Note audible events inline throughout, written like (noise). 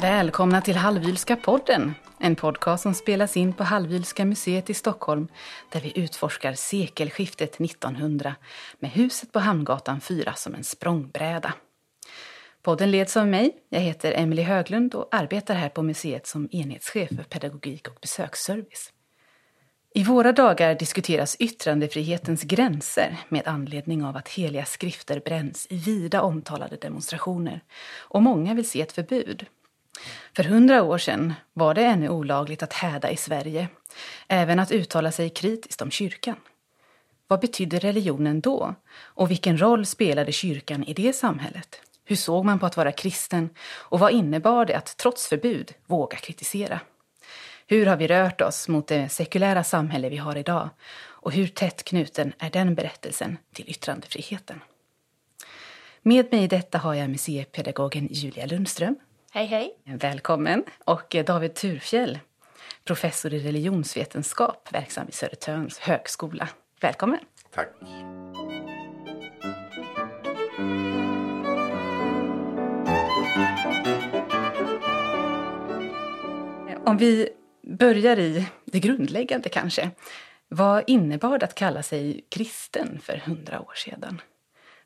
Välkomna till Halvylska podden. En podcast som spelas in på Halvylska museet i Stockholm där vi utforskar sekelskiftet 1900 med huset på Hamngatan 4 som en språngbräda. Podden leds av mig. Jag heter Emily Höglund och arbetar här på museet som enhetschef för pedagogik och besöksservice. I våra dagar diskuteras yttrandefrihetens gränser med anledning av att heliga skrifter bränns i vida omtalade demonstrationer och många vill se ett förbud. För hundra år sedan var det ännu olagligt att häda i Sverige, även att uttala sig kritiskt om kyrkan. Vad betydde religionen då? Och vilken roll spelade kyrkan i det samhället? Hur såg man på att vara kristen? Och vad innebar det att trots förbud våga kritisera? Hur har vi rört oss mot det sekulära samhälle vi har idag? Och hur tätt knuten är den berättelsen till yttrandefriheten? Med mig i detta har jag museipedagogen Julia Lundström. Hej, hej. Välkommen. Och David Turfjell, professor i religionsvetenskap, verksam vid Södertörns högskola. Välkommen. Tack. Om vi börjar i det grundläggande kanske. Vad innebar det att kalla sig kristen för hundra år sedan?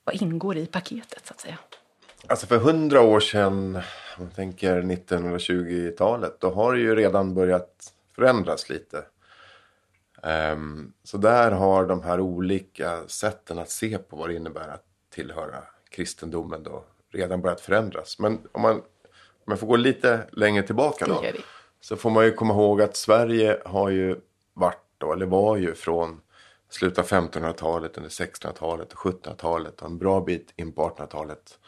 Vad ingår i paketet så att säga? Alltså för hundra år sedan, om man tänker 1920-talet, då har det ju redan börjat förändras lite. Um, så där har de här olika sätten att se på vad det innebär att tillhöra kristendomen då redan börjat förändras. Men om man, om man får gå lite längre tillbaka då. Så får man ju komma ihåg att Sverige har ju varit då, eller var ju från slutet av 1500-talet, under 1600-talet och 1700-talet och en bra bit in på 1800-talet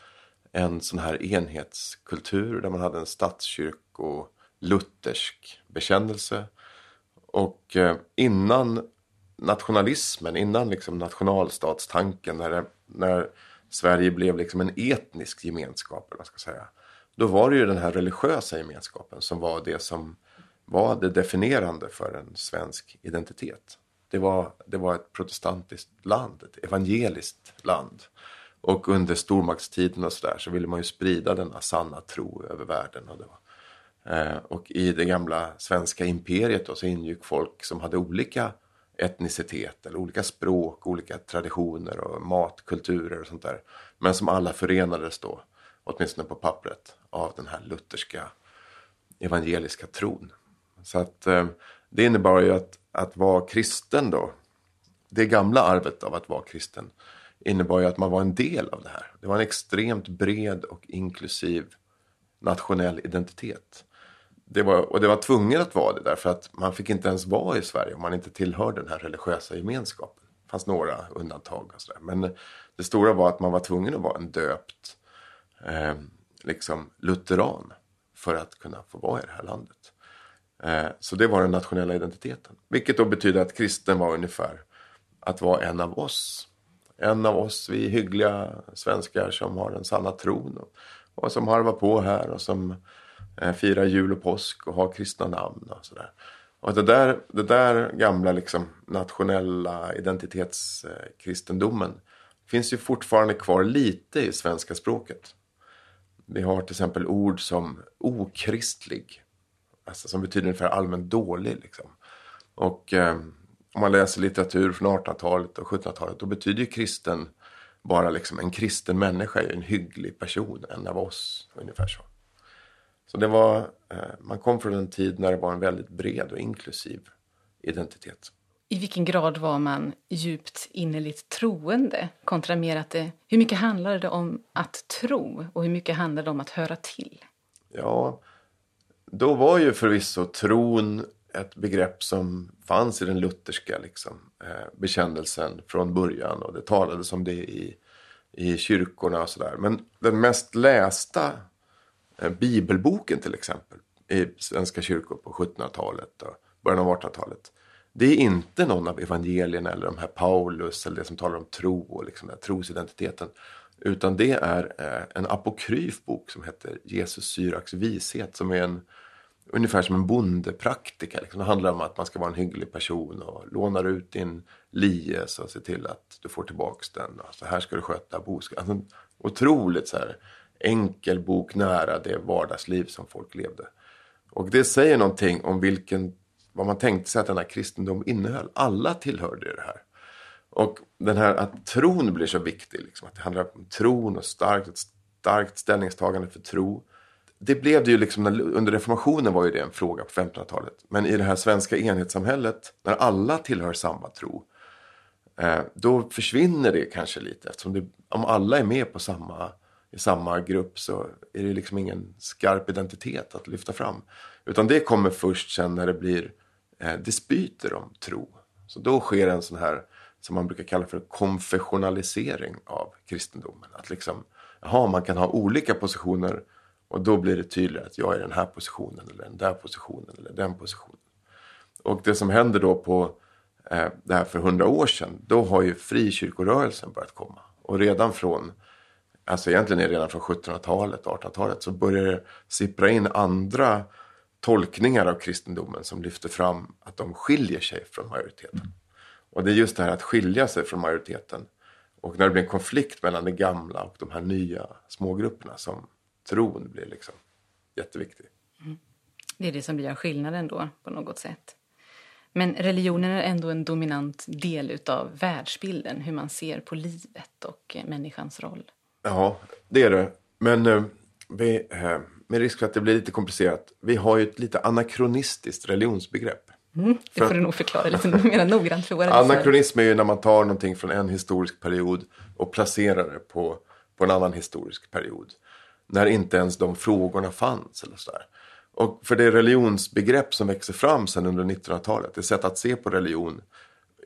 en sån här enhetskultur där man hade en statskyrko luthersk bekännelse. Och eh, innan nationalismen, innan liksom nationalstatstanken, när, det, när Sverige blev liksom en etnisk gemenskap, eller vad ska säga, då var det ju den här religiösa gemenskapen som var det som var det definierande för en svensk identitet. Det var, det var ett protestantiskt land, ett evangeliskt land. Och under stormaktstiden och sådär så ville man ju sprida denna sanna tro över världen. Och, var, eh, och i det gamla svenska imperiet då, så ingick folk som hade olika etnicitet eller olika språk, olika traditioner och matkulturer och sånt där. Men som alla förenades då, åtminstone på pappret, av den här lutherska evangeliska tron. Så att eh, det innebar ju att, att vara kristen då, det gamla arvet av att vara kristen innebar ju att man var en del av det här. Det var en extremt bred och inklusiv nationell identitet. Det var, och det var tvungen att vara det därför att man fick inte ens vara i Sverige om man inte tillhörde den här religiösa gemenskapen. Det fanns några undantag och sådär. Men det stora var att man var tvungen att vara en döpt eh, liksom lutheran för att kunna få vara i det här landet. Eh, så det var den nationella identiteten. Vilket då betyder att kristen var ungefär att vara en av oss en av oss, vi hyggliga svenskar som har den sanna tron och, och som harvar på här och som eh, firar jul och påsk och har kristna namn och sådär. Och det där, det där gamla liksom nationella identitetskristendomen eh, finns ju fortfarande kvar lite i svenska språket. Vi har till exempel ord som okristlig, alltså som betyder ungefär allmänt dålig. Liksom. Och eh, om man läser litteratur från 1800-talet och 1700-talet då betyder ju kristen bara liksom en kristen människa en hygglig person, en av oss, ungefär så. Så det var, eh, man kom från en tid när det var en väldigt bred och inklusiv identitet. I vilken grad var man djupt innerligt troende kontra mer att det, hur mycket handlade det om att tro och hur mycket handlade det om att höra till? Ja, då var ju förvisso tron ett begrepp som fanns i den lutherska liksom, eh, bekännelsen från början och det talades om det i, i kyrkorna och sådär. Men den mest lästa eh, bibelboken till exempel i svenska kyrkor på 1700-talet och början av 1800-talet. Det är inte någon av evangelierna eller de här Paulus eller det som talar om tro och liksom den trosidentiteten. Utan det är eh, en apokryf bok som heter Jesus Syraks vishet som är en ungefär som en bondepraktika. Liksom. Det handlar om att man ska vara en hygglig person och lånar ut din lies och se till att du får tillbaks den. Så här ska du sköta boskapen. Alltså, otroligt så här enkel bok nära det vardagsliv som folk levde. Och det säger någonting om vilken, vad man tänkte sig att denna kristendom innehöll. Alla tillhörde det här. Och den här att tron blir så viktig, liksom, att det handlar om tron och starkt, ett starkt ställningstagande för tro. Det blev det ju liksom, under reformationen var ju det en fråga på 1500-talet. Men i det här svenska enhetssamhället, när alla tillhör samma tro, eh, då försvinner det kanske lite. Eftersom det, om alla är med på samma, i samma grupp så är det liksom ingen skarp identitet att lyfta fram. Utan det kommer först sen när det blir eh, dispyter om tro. Så då sker en sån här som man brukar kalla för konfessionalisering av kristendomen. Att liksom, jaha, man kan ha olika positioner och då blir det tydligare att jag är i den här positionen eller den där positionen eller den positionen. Och det som händer då på eh, det här för hundra år sedan, då har ju frikyrkorörelsen börjat komma. Och redan från, alltså egentligen är det redan från 1700-talet, 1800-talet, så börjar det sippra in andra tolkningar av kristendomen som lyfter fram att de skiljer sig från majoriteten. Och det är just det här att skilja sig från majoriteten. Och när det blir en konflikt mellan det gamla och de här nya smågrupperna som tron blir liksom jätteviktig. Mm. Det är det som blir skillnaden då på något sätt. Men religionen är ändå en dominant del av världsbilden, hur man ser på livet och människans roll. Ja, det är det. Men eh, vi, eh, med risk för att det blir lite komplicerat, vi har ju ett lite anakronistiskt religionsbegrepp. Mm, det får du nog förklara lite (laughs) mer noggrant för våra Anakronism är ju när man tar någonting från en historisk period och placerar det på, på en annan historisk period. När inte ens de frågorna fanns eller sådär. Och för det religionsbegrepp som växer fram sen under 1900-talet, det sätt att se på religion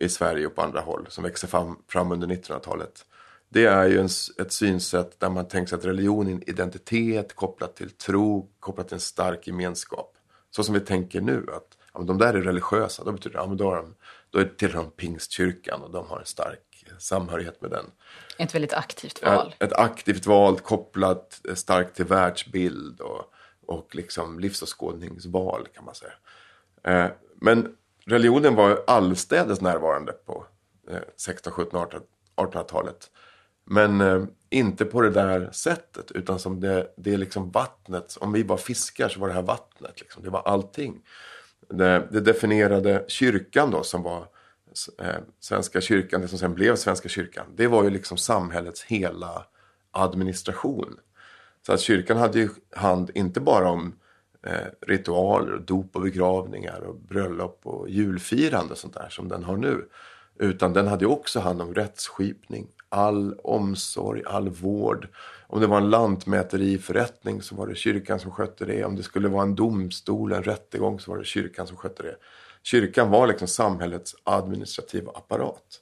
i Sverige och på andra håll som växer fram, fram under 1900-talet. Det är ju en, ett synsätt där man tänker sig att religion är en identitet kopplat till tro, kopplat till en stark gemenskap. Så som vi tänker nu, att ja, men de där är religiösa, då betyder det, ja, de, då tillhör de pingstkyrkan och de har en stark samhörighet med den. Ett väldigt aktivt val. Ett, ett aktivt val kopplat starkt till världsbild och, och liksom livsåskådningsval kan man säga. Eh, men religionen var allstädes närvarande på eh, 16, 17, 18, 1800-talet. Men eh, inte på det där sättet utan som det, det är liksom vattnet. Om vi var fiskar så var det här vattnet. Liksom. Det var allting det, det definierade kyrkan då som var eh, Eh, Svenska kyrkan, det som sen blev Svenska kyrkan. Det var ju liksom samhällets hela administration. Så att kyrkan hade ju hand inte bara om eh, ritualer, och dop och begravningar och bröllop och julfirande och sånt där som den har nu. Utan den hade ju också hand om rättsskipning, all omsorg, all vård. Om det var en lantmäteriförrättning så var det kyrkan som skötte det. Om det skulle vara en domstol, en rättegång så var det kyrkan som skötte det. Kyrkan var liksom samhällets administrativa apparat.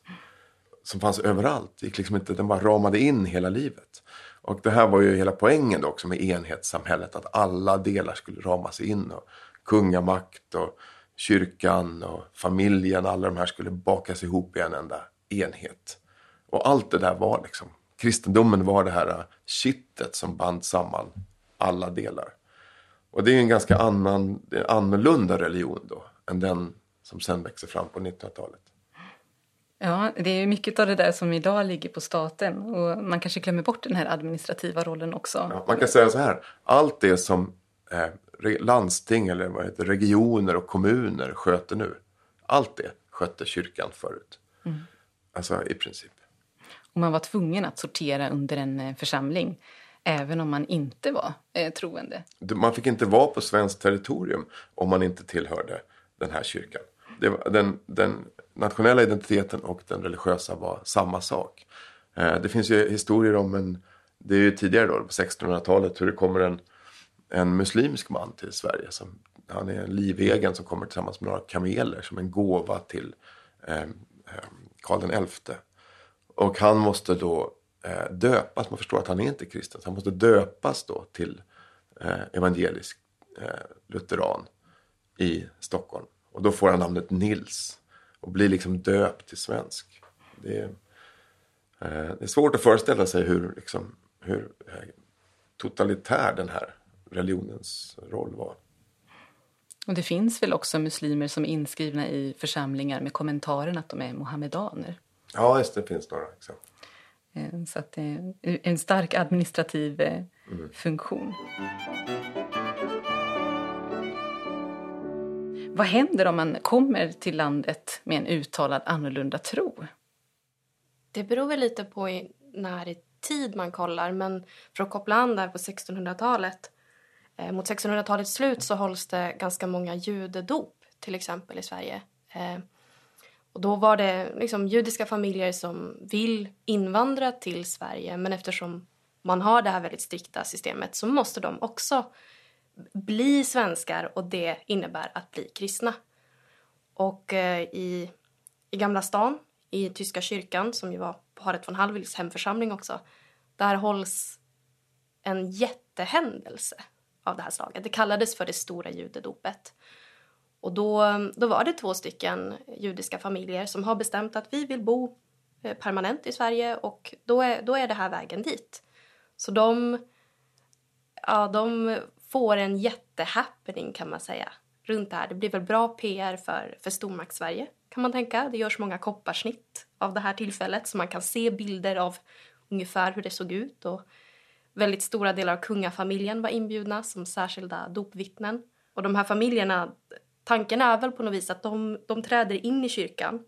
Som fanns överallt. gick liksom inte, den bara ramade in hela livet. Och det här var ju hela poängen då också med enhetssamhället. Att alla delar skulle ramas in. Och kungamakt och kyrkan och familjen. Alla de här skulle bakas ihop i en enda enhet. Och allt det där var liksom kristendomen var det här kittet som band samman alla delar. Och det är en ganska annan, annorlunda religion då än den som sen växer fram på 1900-talet. Ja, det är mycket av det där som idag ligger på staten och man kanske glömmer bort den här administrativa rollen också. Ja, man kan säga så här, allt det som eh, landsting eller vad heter, regioner och kommuner sköter nu, allt det skötte kyrkan förut. Mm. Alltså i princip. Och man var tvungen att sortera under en eh, församling även om man inte var eh, troende. Man fick inte vara på svenskt territorium om man inte tillhörde den här kyrkan. Var, den, den, nationella identiteten och den religiösa var samma sak. Eh, det finns ju historier om en, det är ju tidigare då, på 1600-talet, hur det kommer en, en muslimsk man till Sverige. Som, han är en livegen som kommer tillsammans med några kameler som en gåva till eh, eh Karl XI. Och han måste då eh, döpas. Man förstår att han är inte kristen. Så han måste döpas då till eh, evangelisk eh, lutheran i Stockholm. Och då får han namnet Nils. Och blir liksom döpt till svensk. Det är, eh, det är svårt att föreställa sig hur, liksom, hur eh, totalitär den här religionens roll var. Och det finns väl också muslimer som är inskrivna i församlingar med kommentaren att de är mohammedaner? Ja, just det finns några exempel. Eh, så att det är en stark administrativ mm. funktion. Vad händer om man kommer till landet med en uttalad annorlunda tro? Det beror väl lite på i, när i tid man kollar, men för att koppla an där på 1600-talet. Eh, mot 1600-talets slut så hålls det ganska många judedop, till exempel i Sverige. Eh, och då var det liksom judiska familjer som vill invandra till Sverige men eftersom man har det här väldigt strikta systemet så måste de också bli svenskar och det innebär att bli kristna. Och eh, i, i Gamla stan, i Tyska kyrkan som ju var paret von Hallwyls hemförsamling också, där hålls en jättehändelse av det här slaget. Det kallades för det stora judedopet. Och då, då var det två stycken judiska familjer som har bestämt att vi vill bo eh, permanent i Sverige och då är, då är det här vägen dit. Så de, ja, de får en jättehappening kan man säga runt det här. Det blir väl bra PR för, för Stormakt-Sverige kan man tänka. Det görs många kopparsnitt av det här tillfället så man kan se bilder av ungefär hur det såg ut och väldigt stora delar av kungafamiljen var inbjudna som särskilda dopvittnen. Och de här familjerna tanken är väl på något vis att de, de träder in i kyrkan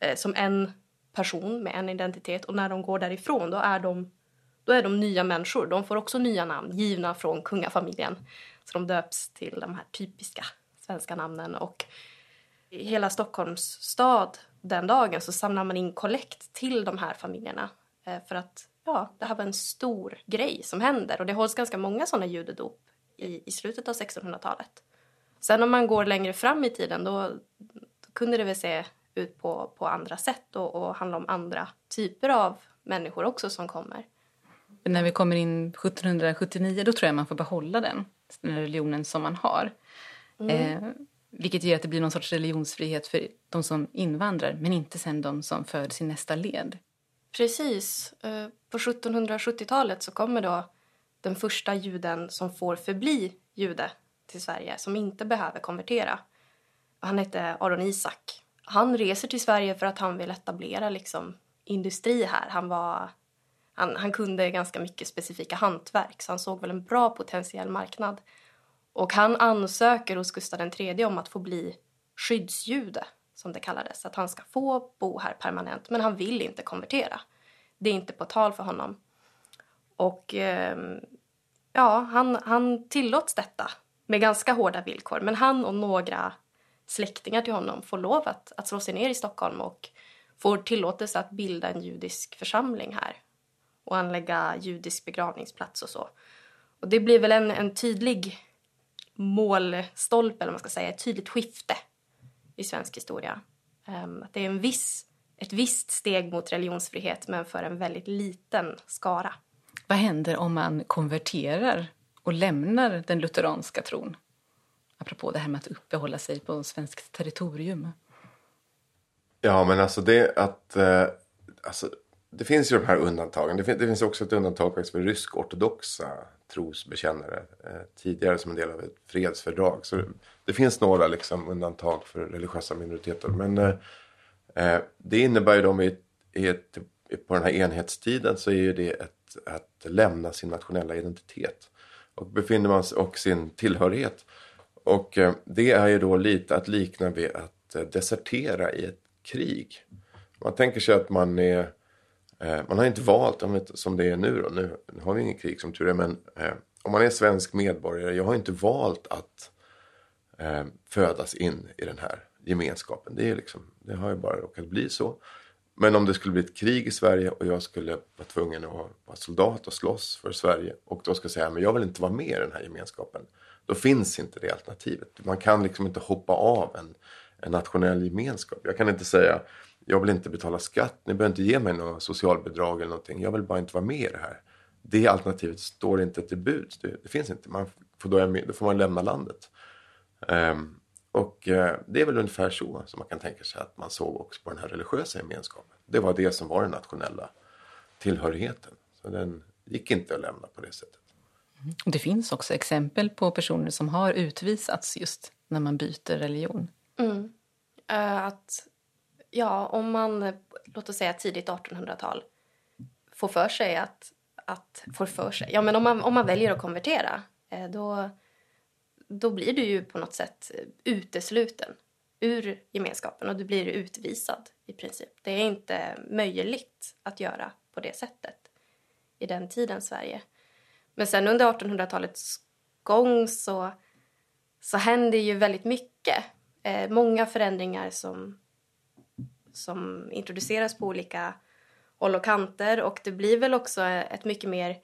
eh, som en person med en identitet och när de går därifrån då är de, då är de nya människor. De får också nya namn givna från kungafamiljen. Så de döps till de här typiska svenska namnen och i hela Stockholms stad den dagen så samlar man in kollekt till de här familjerna eh, för att ja, det här var en stor grej som händer och det hålls ganska många sådana judedop i, i slutet av 1600-talet. Sen om man går längre fram i tiden då, då kunde det väl se ut på, på andra sätt och, och handla om andra typer av människor också som kommer. När vi kommer in 1779 då tror jag man får behålla den, den religionen som man har. Mm. Eh, vilket gör att det blir någon sorts religionsfrihet för de som invandrar men inte sen de som föds i nästa led. Precis. Eh, på 1770-talet så kommer då den första juden som får förbli jude till Sverige som inte behöver konvertera. Han hette Aron Isak. Han reser till Sverige för att han vill etablera liksom industri här. Han, var, han, han kunde ganska mycket specifika hantverk så han såg väl en bra potentiell marknad. Och han ansöker hos Gustav III om att få bli skyddsjude, som det kallades. Att han ska få bo här permanent, men han vill inte konvertera. Det är inte på tal för honom. Och eh, ja, han, han tillåts detta med ganska hårda villkor. Men han och några släktingar till honom får lov att, att slå sig ner i Stockholm och får tillåtelse att bilda en judisk församling här och anlägga judisk begravningsplats och så. Och det blir väl en, en tydlig målstolpe, eller man ska säga, ett tydligt skifte i svensk historia. Um, att det är en viss, ett visst steg mot religionsfrihet, men för en väldigt liten skara. Vad händer om man konverterar och lämnar den lutheranska tron. Apropå det här med att uppehålla sig på svenskt territorium. Ja, men alltså det att... Eh, alltså, det finns ju de här undantagen. Det, fin det finns också ett undantag faktiskt för rysk-ortodoxa trosbekännare. Eh, tidigare som en del av ett fredsfördrag. Så det, det finns några liksom, undantag för religiösa minoriteter. Men eh, eh det innebär ju då i, i ett, på den här enhetstiden så är ju det ett, att lämna sin nationella identitet och befinner man sig och sin tillhörighet. Och eh, det är ju då lite att likna vid att eh, desertera i ett krig. Man tänker sig att man är Eh, man har inte valt, som det är nu då, nu har vi inget krig som tur är, men eh, om man är svensk medborgare, jag har inte valt att eh, födas in i den här gemenskapen. Det, är liksom, det har ju bara råkat bli så. Men om det skulle bli ett krig i Sverige och jag skulle vara tvungen att vara soldat och slåss för Sverige och då ska säga men jag vill inte vara med i den här gemenskapen. Då finns inte det alternativet. Man kan liksom inte hoppa av en, en nationell gemenskap. Jag kan inte säga jag vill inte betala skatt, ni behöver inte ge mig något socialbidrag eller någonting. Jag vill bara inte vara med i det här. Det alternativet står inte till buds. Det, det finns inte. Man får då, då får man lämna landet. Um, och eh, det är väl ungefär så som man kan tänka sig att man såg också på den här religiösa gemenskapen. Det var det som var den nationella tillhörigheten. Så den gick inte att lämna på det sättet. Mm. Det finns också exempel på personer som har utvisats just när man byter religion. Mm. Uh, att, ja, om man, låt oss säga tidigt 1800-tal, får för sig att att får för sig, ja men om man, om man väljer att konvertera eh, då, då blir du ju på något sätt eh, utesluten ur gemenskapen och du blir utvisad i princip. Det är inte möjligt att göra på det sättet i den tiden Sverige. Men sen under 1800-talets gång så, så händer ju väldigt mycket. Eh, många förändringar som, som introduceras på olika håll och kanter och det blir väl också ett mycket mer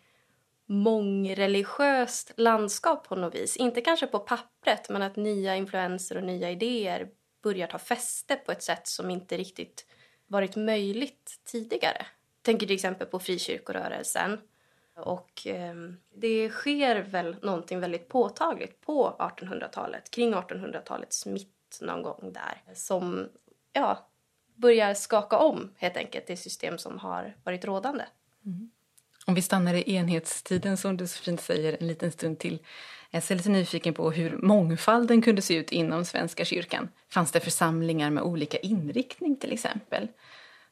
mångreligiöst landskap på något vis. Inte kanske på pappret men att nya influenser och nya idéer börjar ta fäste på ett sätt som inte riktigt varit möjligt tidigare. Tänker till exempel på frikyrkorörelsen. Och eh, det sker väl någonting väldigt påtagligt på 1800-talet, kring 1800-talets mitt någon gång där, som ja, börjar skaka om helt enkelt det system som har varit rådande. Mm. Om vi stannar i enhetstiden som du så fint säger en liten stund till. Jag är lite nyfiken på hur mångfalden kunde se ut inom Svenska kyrkan. Fanns det församlingar med olika inriktning till exempel?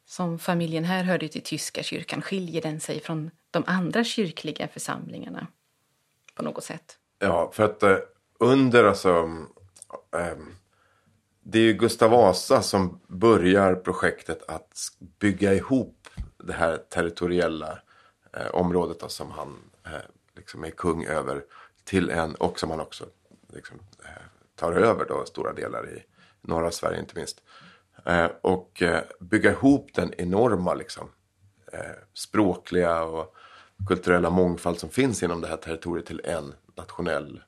Som familjen här hörde till tyska kyrkan, skiljer den sig från de andra kyrkliga församlingarna på något sätt? Ja, för att eh, under alltså eh, det är ju Gustav Vasa som börjar projektet att bygga ihop det här territoriella eh, området då, som han eh, liksom är kung över till en och som han också liksom, eh, tar över då stora delar i norra Sverige inte minst. Eh, och eh, bygga ihop den enorma liksom, eh, språkliga och kulturella mångfald som finns inom det här territoriet till en nationell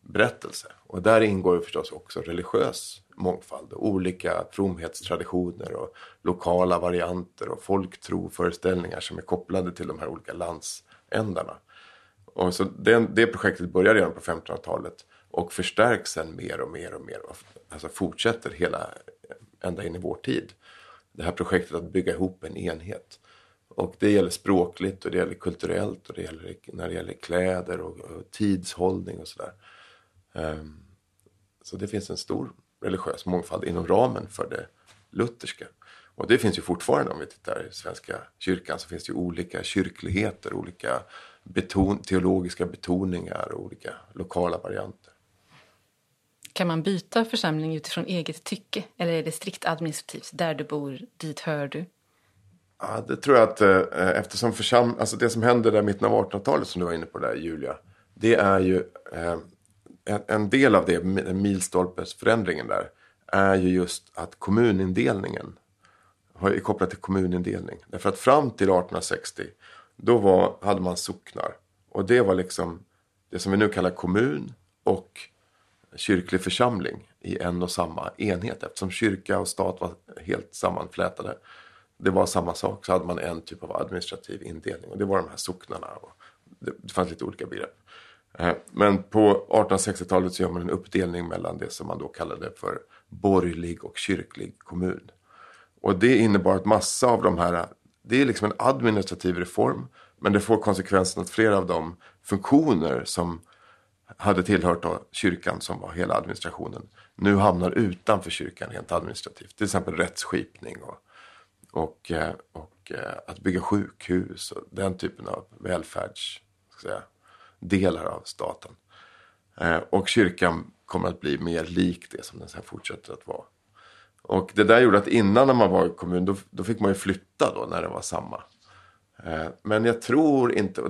berättelse. Och där ingår förstås också religiös mångfald. Och olika fromhetstraditioner och lokala varianter och folktroföreställningar som är kopplade till de här olika landsändarna. Och så det, det projektet börjar redan på 1500-talet och förstärks sen mer och mer och mer. Alltså fortsätter hela, ända in i vår tid. Det här projektet att bygga ihop en enhet. Och det gäller språkligt och det gäller kulturellt och det gäller när det gäller kläder och, och tidshållning och sådär. Um, så det finns en stor religiös mångfald inom ramen för det lutherska. Och det finns ju fortfarande om vi tittar i Svenska kyrkan så finns det ju olika kyrkligheter, olika beton, teologiska betoningar och olika lokala varianter. Kan man byta församling utifrån eget tycke eller är det strikt administrativt? Där du bor, dit hör du? Ja, det tror jag att eh, eftersom försam alltså det som hände där i mitten av 1800-talet som du var inne på där Julia. Det är ju eh, en, en, del av det, milstolpesförändringen där. Är ju just att kommunindelningen är kopplad till kommunindelning. Därför att fram till 1860 då var, hade man socknar. Och det var liksom det som vi nu kallar kommun och kyrklig församling i en och samma enhet. Eftersom kyrka och stat var helt sammanflätade. Det var samma sak, så hade man en typ av administrativ indelning. Och det var de här socknarna. Och det, det fanns lite olika begrepp. Eh, men på 1860-talet så gör man en uppdelning mellan det som man då kallade för borgerlig och kyrklig kommun. Och det innebar att massa av de här, det är liksom en administrativ reform. Men det får konsekvensen att flera av de funktioner som hade tillhört då kyrkan som var hela administrationen nu hamnar utanför kyrkan rent administrativt. Till exempel rättsskipning och, och, eh, och eh, att bygga sjukhus och den typen av välfärds säga, delar av staten. Eh, och kyrkan kommer att bli mer lik det som den sen fortsätter att vara. Och det där gjorde att innan när man var i kommun då, då fick man ju flytta då när det var samma. Eh, men jag tror inte,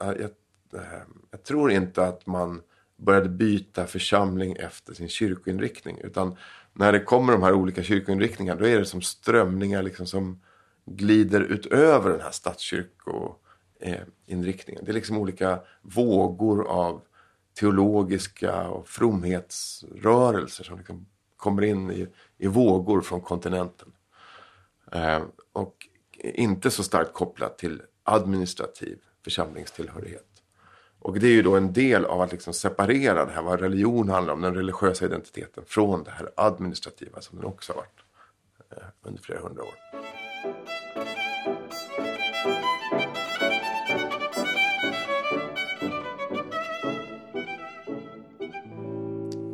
eh, jag Eh, jag tror inte att man började byta församling efter sin kyrkoinriktning. Utan när det kommer de här olika kyrkoinriktningarna då är det som strömningar liksom som glider utöver den här Eh, statskyrkoinriktningen. Det är liksom olika vågor av teologiska och fromhetsrörelser som liksom kommer in i, i vågor från kontinenten. Eh, och inte så starkt kopplat till administrativ församlingstillhörighet. Och det är ju då en del av att liksom separera det här, vad religion handlar om, den religiösa identiteten, från det här administrativa som den också har varit eh, under flera hundra år.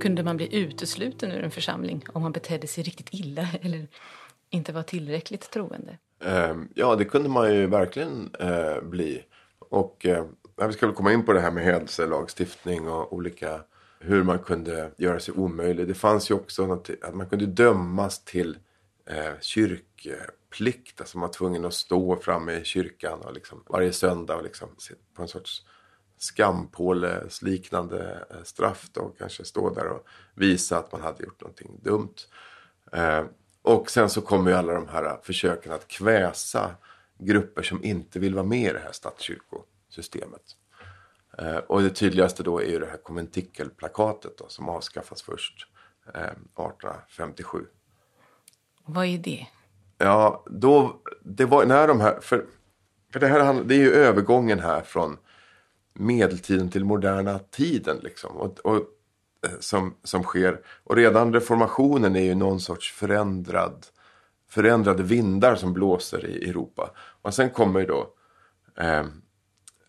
Kunde man bli utesluten ur en församling om man betedde sig riktigt illa (laughs) eller inte var tillräckligt troende? Ehm, ja, det kunde man ju verkligen eh, bli. Och eh, vi ska väl komma in på det här med hädelselagstiftning och olika hur man kunde göra sig omöjlig. Det fanns ju också något, att man kunde dömas till eh, kyrkplikt. Alltså man var tvungen att stå framme i kyrkan och liksom, varje söndag och liksom, på en sorts skampåles liknande eh, straff då. Kanske stå där och visa att man hade gjort någonting dumt. Eh, och sen så kommer ju alla de här försöken att kväsa grupper som inte vill vara med i det här statskyrkosystemet. Eh, och det tydligaste då är ju det här konventikelplakatet då, som avskaffas först eh, 1857. Vad är det? Ja, då, det var när de här, för, för det här det är ju övergången här från medeltiden till moderna tiden liksom. Och, och, eh, som, som sker. Och redan reformationen är ju någon sorts förändrad, förändrade vindar som blåser i Europa. Och sen kommer ju då eh,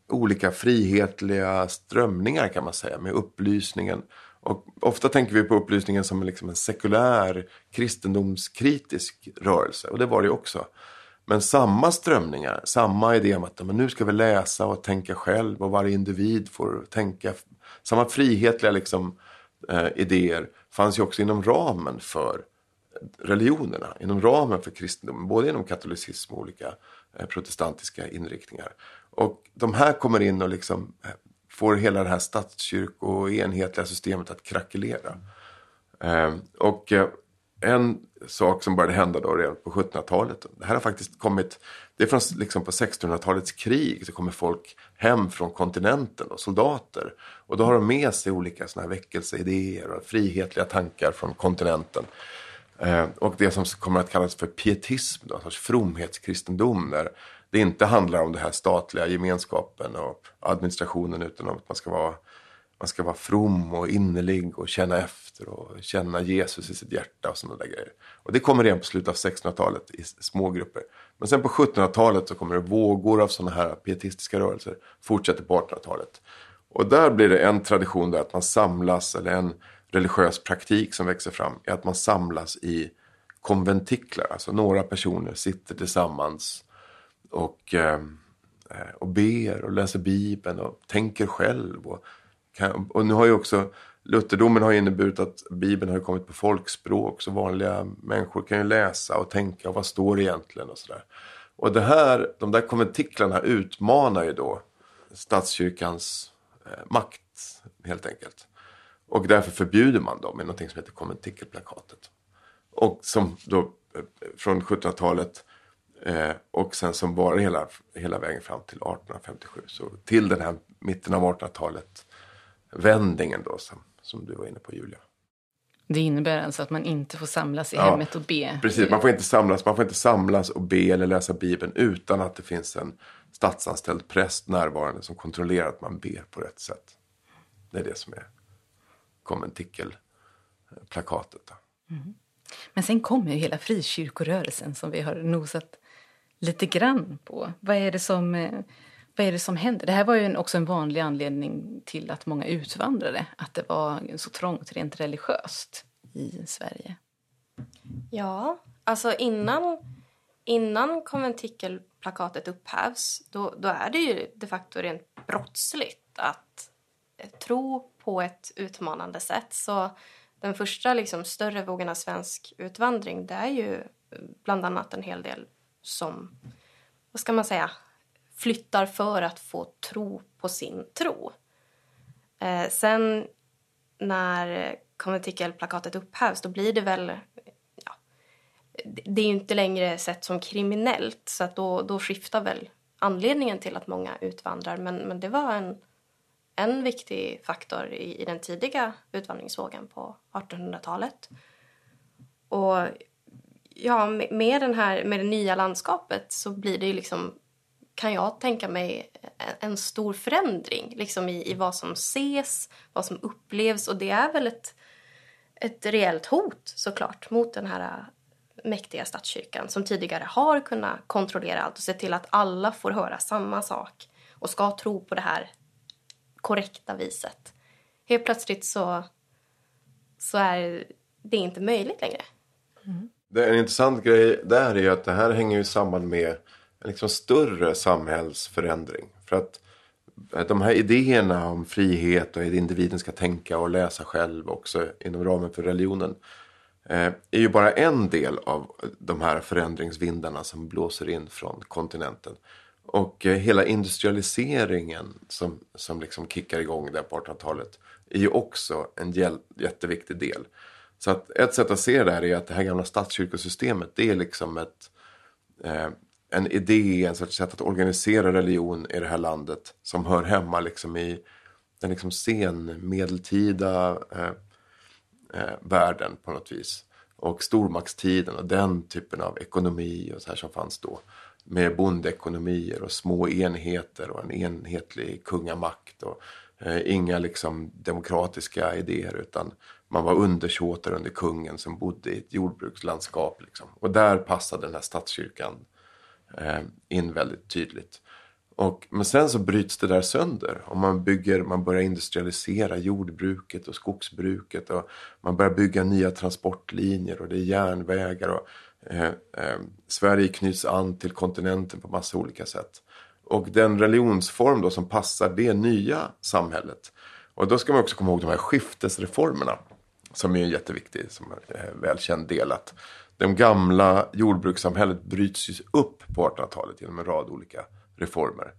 olika frihetliga strömningar kan man säga med upplysningen. Och ofta tänker vi på upplysningen som liksom en sekulär kristendomskritisk rörelse och det var det ju också. Men samma strömningar, samma idé om att men nu ska vi läsa och tänka själv och varje individ får tänka. Samma frihetliga liksom, eh, idéer fanns ju också inom ramen för religionerna, inom ramen för kristendomen, både inom katolicism och olika eh, protestantiska inriktningar. Och de här kommer in och liksom får hela det här statskyrko och enhetliga systemet att krackelera. Eh, och eh, en sak som började hända då redan på 1700-talet. Det här har faktiskt kommit, det är från liksom på 1600-talets krig. Så kommer folk hem från kontinenten och soldater. Och då har de med sig olika såna här väckelseidéer och frihetliga tankar från kontinenten. Eh, och det som kommer att kallas för pietism, då, en sorts fromhetskristendom. Där det inte handlar om den här statliga gemenskapen och administrationen utan om att man ska vara man ska vara from och innerlig och känna efter och känna Jesus i sitt hjärta och sådana där grejer. Och det kommer igen på slutet av 1600-talet i små grupper. Men sen på 1700-talet så kommer det vågor av sådana här pietistiska rörelser. Fortsätter på 1800-talet. Och där blir det en tradition där att man samlas, eller en religiös praktik som växer fram, är att man samlas i konventiklar. Alltså några personer sitter tillsammans och, eh, och ber och läser Bibeln och tänker själv. Och, och nu har ju också Lutherdomen har inneburit att Bibeln har kommit på folkspråk så vanliga människor kan ju läsa och tänka och vad står det egentligen och sådär. Och det här, de där konventiklarna utmanar ju då statskyrkans eh, makt helt enkelt. Och därför förbjuder man dem i något som heter konventikelplakatet. Och som då eh, från 1700-talet Eh, och sen som var hela, hela vägen fram till 1857. Så till den här mitten av 1800-talet vändningen då som, som du var inne på Julia. Det innebär alltså att man inte får samlas i ja, hemmet och be? Precis, man får, inte samlas, man får inte samlas och be eller läsa Bibeln utan att det finns en statsanställd präst närvarande som kontrollerar att man ber på rätt sätt. Det är det som är konventikelplakatet. Mm. Men sen kommer ju hela frikyrkorörelsen som vi har nosat lite grann på. Vad är det som, eh, vad är det som händer? Det här var ju också en vanlig anledning till att många utvandrade. Att det var så trångt rent religiöst i Sverige. Ja, alltså innan, innan konventikelplakatet upphävs då, då är det ju de facto rent brottsligt att eh, tro på ett utmanande sätt. Så den första liksom, större vågen av svensk utvandring det är ju eh, bland annat en hel del som, vad ska man säga, flyttar för att få tro på sin tro. Eh, sen när konventikelplakatet upphävs då blir det väl ja, det är ju inte längre sett som kriminellt så att då, då skiftar väl anledningen till att många utvandrar men, men det var en, en viktig faktor i, i den tidiga utvandringsvågen på 1800-talet. Och ja, med, den här, med det nya landskapet så blir det ju liksom, kan jag tänka mig, en, stor förändring liksom i, i vad som ses, vad som upplevs och det är väl ett, ett reellt hot såklart mot den här äh, mäktiga statskyrkan som tidigare har kunnat kontrollera allt och se till att alla får höra samma sak och ska tro på det här korrekta viset. Helt plötsligt så, så är det inte möjligt längre. Mm. Det är en intressant grej där är att det här hänger ju samman med liksom större samhällsförändring. För att eh, de här idéerna om frihet och att individen ska tänka och läsa själv också inom ramen för religionen eh, är ju bara en del av de här förändringsvindarna som blåser in från kontinenten. Och eh, hela industrialiseringen som, som liksom kickar igång där på 1800-talet är ju också en jätteviktig del. Så att ett sätt att se det här är att det här gamla statskyrkosystemet det är liksom ett, en idé, en sorts sätt att organisera religion i det här landet som hör hemma liksom i den liksom senmedeltida eh, eh, världen på något vis. Och stormaktstiden och den typen av ekonomi och så här som fanns då. Med bondekonomier och små enheter och en enhetlig kungamakt. Och eh, inga liksom demokratiska idéer utan man var undersåtar under kungen som bodde i ett jordbrukslandskap. Liksom. Och där passade den här statskyrkan eh, Eh, in väldigt tydligt. Och, men sen så bryts det där sönder. Och man, bygger, man börjar industrialisera jordbruket och skogsbruket. Och man börjar bygga nya transportlinjer och det är järnvägar. Och, eh, eh, Sverige knyts an till kontinenten på massa olika sätt. Och den religionsform då som passar det nya samhället. Och då ska man också komma ihåg de här skiftesreformerna. Som är en jätteviktig, som är eh, välkänd del. Att det gamla jordbrukssamhället bryts upp på 1800-talet genom en rad olika reformer.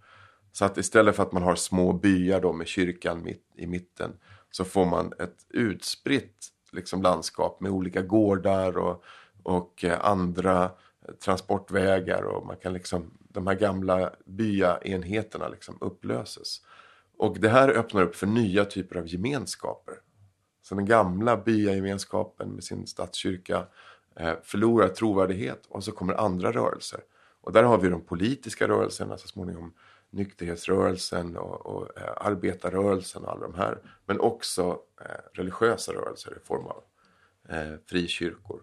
Så att istället för att man har små byar då med kyrkan mitt, i mitten så får man ett utspritt liksom, landskap med olika gårdar och, och eh, andra eh, transportvägar och man kan liksom, de här gamla byaenheterna liksom upplöses. Och det här öppnar upp för nya typer av gemenskaper. Så den gamla byagemenskapen med sin statskyrka eh, förlorar trovärdighet och så kommer andra rörelser. Och där har vi de politiska rörelserna, så småningom nykterhetsrörelsen och, och eh, arbetarrörelsen och alla de här. Men också eh, religiösa rörelser i form av eh, frikyrkor.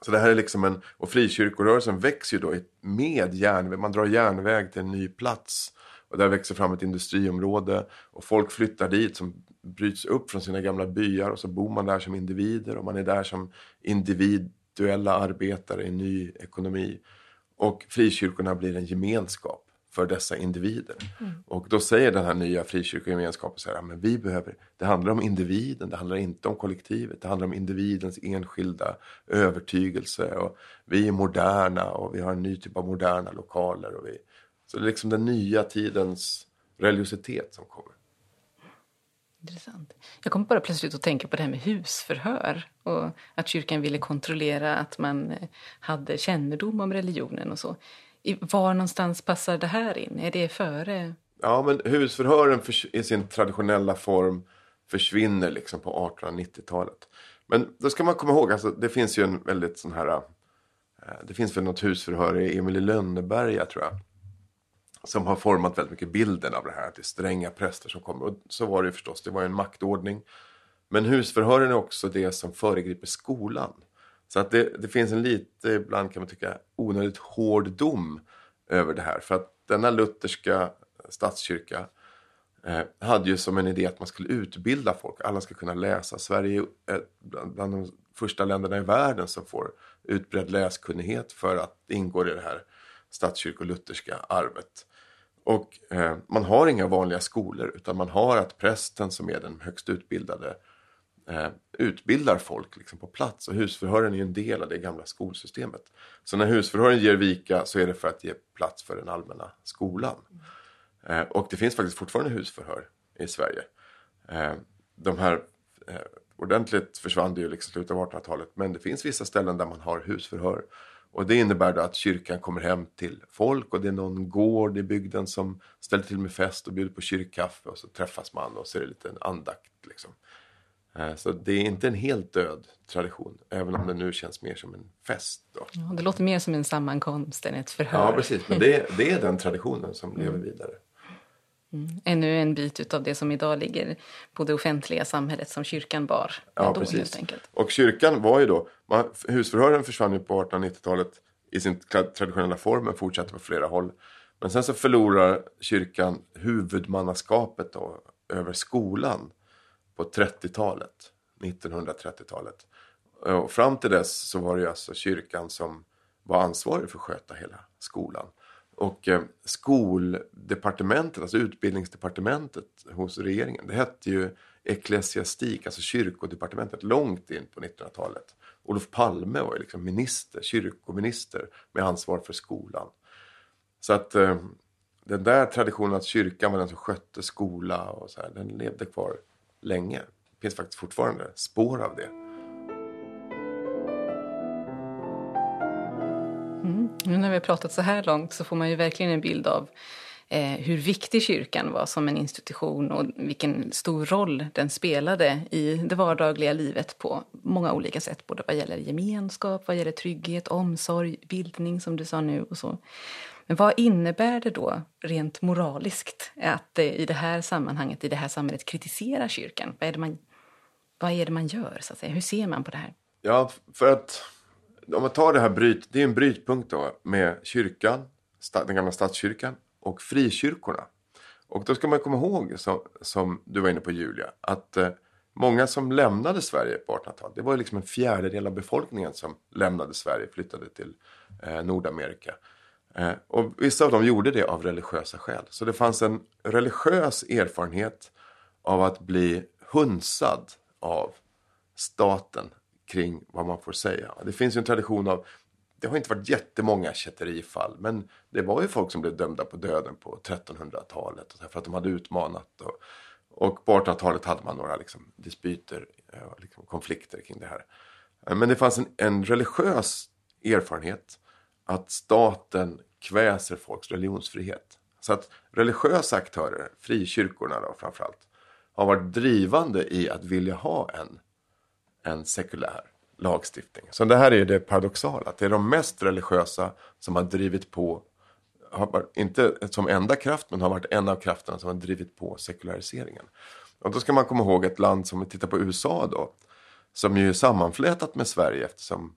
Så det här är liksom en, och frikyrkorörelsen växer ju då med järnväg, man drar järnväg till en ny plats. Och där växer fram ett industriområde och folk flyttar dit som bryts upp från sina gamla byar och så bor man där som individer och man är där som individuella arbetare i en ny ekonomi. Och frikyrkorna blir en gemenskap för dessa individer. Mm. Och då säger den här nya frikyrkogemenskapen så här, men vi behöver, det handlar om individen, det handlar inte om kollektivet, det handlar om individens enskilda övertygelse och vi är moderna och vi har en ny typ av moderna lokaler. Och vi, så det är liksom den nya tidens religiositet som kommer. Intressant. Jag kommer bara plötsligt att tänka på det här med husförhör och att kyrkan ville kontrollera att man eh, hade kännedom om religionen och så. Var någonstans passar det här in? Är det före? Ja, men husförhören i sin traditionella form försvinner liksom på 1890-talet. Men då ska man komma ihåg, alltså, det finns ju en väldigt sån här... Eh, det finns väl något husförhör i Emil i Lönneberga tror jag som har format väldigt mycket bilden av det här. Att det är stränga präster som kommer. Och så var det ju förstås, det var ju en maktordning. Men husförhören är också det som föregriper skolan. Så att det, det finns en lite, ibland kan man tycka, onödigt hård dom över det här. För att denna lutherska statskyrka eh, hade ju som en idé att man skulle utbilda folk. Alla ska kunna läsa. Sverige är bland, bland de första länderna i världen som får utbredd läskunnighet för att ingå i det här statskyrkolutherska arvet. Och eh, man har inga vanliga skolor utan man har att prästen som är den högst utbildade eh, utbildar folk liksom på plats. Och husförhören är ju en del av det gamla skolsystemet. Så när husförhören ger vika så är det för att ge plats för den allmänna skolan. Eh, och det finns faktiskt fortfarande husförhör i Sverige. Eh, de här eh, ordentligt försvann det ju liksom slutet av 1800-talet men det finns vissa ställen där man har husförhör. Och det innebär då att kyrkan kommer hem till folk och det är någon gård i bygden som ställer till med fest och bjuder på kyrkkaffe och så träffas man och så är det lite en andakt. Liksom. Eh, så det är inte en helt död tradition, även om det nu känns mer som en fest. Då. Ja, det låter mer som en sammankomst än ett förhör. Ja, precis. Men det, det är den traditionen som mm. lever vidare. Mm. Ännu en bit av det som idag ligger på det offentliga samhället som kyrkan bar. Ja, då, precis. Och kyrkan var ju då, man, husförhören försvann ju på 1890-talet i sin traditionella form men fortsatte på flera håll. Men sen så förlorar kyrkan huvudmannaskapet då, över skolan på 30-talet, 1930-talet. Och fram till dess så var det ju alltså kyrkan som var ansvarig för att sköta hela skolan. Och eh, skoldepartementet, alltså utbildningsdepartementet hos regeringen, det hette ju ecklesiastik, alltså kyrkodepartementet, långt in på 1900-talet. Olof Palme var ju liksom minister, kyrkominister med ansvar för skolan. Så att eh, den där traditionen att kyrkan var den som skötte skola och så här, den levde kvar länge. Det finns faktiskt fortfarande spår av det. Nu när vi har pratat så här långt så får man ju verkligen en bild av eh, hur viktig kyrkan var som en institution och vilken stor roll den spelade i det vardagliga livet på många olika sätt. Både vad gäller gemenskap, vad gäller trygghet, omsorg, bildning som du sa nu och så. Men vad innebär det då rent moraliskt att eh, i det här sammanhanget, i det här samhället kritisera kyrkan? Vad är det man, vad är det man gör? Så att säga? Hur ser man på det här? Ja, för att om man tar det här bryt, det är en brytpunkt då med kyrkan, den gamla statskyrkan och frikyrkorna. Och då ska man komma ihåg, som, som du var inne på Julia, att eh, många som lämnade Sverige på 1800-talet, det var liksom en fjärdedel av befolkningen som lämnade Sverige flyttade till eh, Nordamerika. Eh, och vissa av dem gjorde det av religiösa skäl. Så det fanns en religiös erfarenhet av att bli hunsad av staten kring vad man får säga. Det finns ju en tradition av, det har inte varit jättemånga kätterifall, men det var ju folk som blev dömda på döden på 1300-talet för att de hade utmanat. Och, och på 1800-talet hade man några liksom, dispyter, eh, och liksom, konflikter kring det här. Eh, men det fanns en, en religiös erfarenhet att staten kväser folks religionsfrihet. Så att religiösa aktörer, frikyrkorna då framförallt, har varit drivande i att vilja ha en, en sekulär lagstiftning. Så det här är det paradoxala, att det är de mest religiösa som har drivit på, har varit, inte som enda kraft, men har varit en av krafterna som har drivit på sekulariseringen. Och då ska man komma ihåg ett land som vi tittar på USA då, som ju är sammanflätat med Sverige eftersom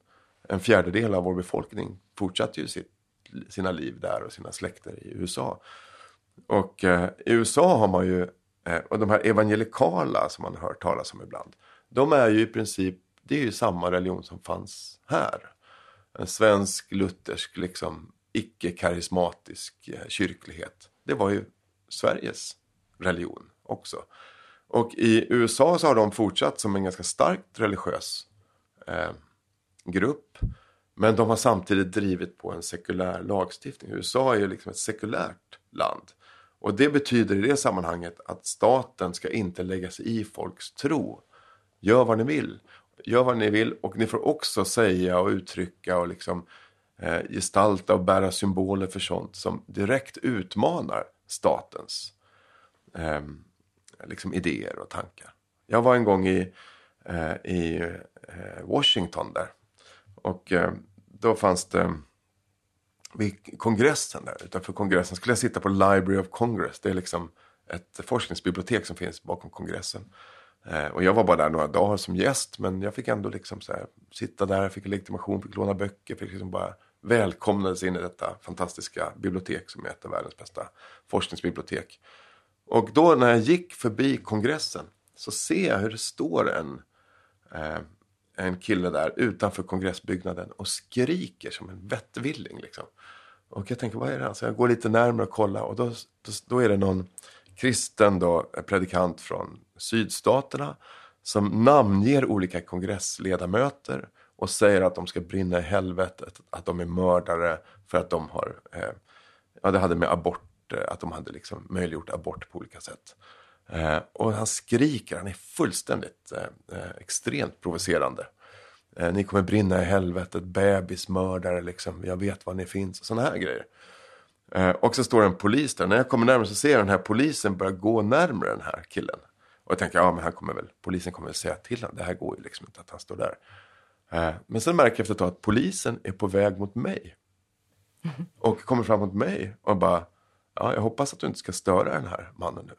en fjärdedel av vår befolkning fortsatte ju sitt, sina liv där och sina släkter i USA. Och eh, i USA har man ju, eh, och de här evangelikala som man har hört talas om ibland, de är ju i princip, det är ju samma religion som fanns här. En svensk luthersk, liksom icke-karismatisk eh, kyrklighet. Det var ju Sveriges religion också. Och i USA så har de fortsatt som en ganska starkt religiös eh, grupp. Men de har samtidigt drivit på en sekulär lagstiftning. USA är ju liksom ett sekulärt land. Och det betyder i det sammanhanget att staten ska inte lägga sig i folks tro. Gör vad ni vill. Gör vad ni vill och ni får också säga och uttrycka och liksom eh, gestalta och bära symboler för sånt som direkt utmanar statens eh, liksom idéer och tankar. Jag var en gång i, eh, i eh, Washington där och eh, då fanns det vid kongressen där, utanför kongressen skulle jag sitta på Library of Congress. Det är liksom ett forskningsbibliotek som finns bakom kongressen. Eh, och jag var bara där några dagar som gäst, men jag fick ändå liksom så här, sitta där, fick legitimation, fick låna böcker, fick liksom bara välkomnades in i detta fantastiska bibliotek som är ett av världens bästa forskningsbibliotek. Och då när jag gick förbi kongressen så ser jag hur det står en eh, en kille där utanför kongressbyggnaden och skriker som en vettvilling. Liksom. Och jag tänker, vad är det? Så jag går lite närmare och kollar och då, då, då är det någon kristen då, eh, predikant från sydstaterna som namnger olika kongressledamöter och säger att de ska brinna i helvetet, att de är mördare för att de har, eh, ja det hade med abort, eh, att de hade liksom möjliggjort abort på olika sätt. Eh, och han skriker, han är fullständigt eh, eh extremt provocerande. Eh, ni kommer brinna i helvetet, bebismördare, liksom, jag vet var ni finns, sådana här grejer. Eh, och så står en polis där, när jag kommer närmare så ser jag den här polisen börja gå närmare den här killen. Och jag tänker, ja men han kommer väl, polisen kommer väl säga till honom, det här går ju liksom inte att han står där. Eh, men sen märker jag efter ett tag att polisen är på väg mot mig. Och kommer fram mot mig och bara, ja jag hoppas att du inte ska störa den här mannen nu.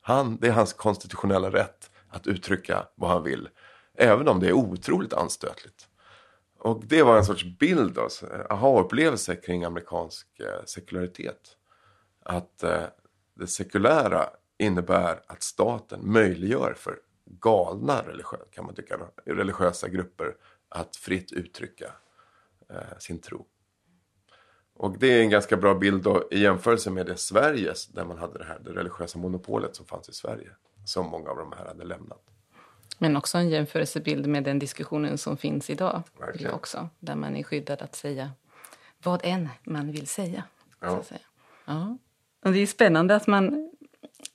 Han, det är hans konstitutionella rätt att uttrycka vad han vill. Även om det är otroligt anstötligt. Och det var en sorts bild, alltså, aha-upplevelse kring amerikansk eh, sekularitet. Att eh, det sekulära innebär att staten möjliggör för galna religiö kan man tycka, religiösa grupper att fritt uttrycka eh, sin tro. Och det är en ganska bra bild då, i jämförelse med det Sveriges där man hade det här det religiösa monopolet som fanns i Sverige. Som många av de här hade lämnat. Men också en jämförelsebild med den diskussionen som finns idag. Verkligen. Också, där man är skyddad att säga vad än man vill säga. Ja. Så att säga. Ja. Och det är spännande att man,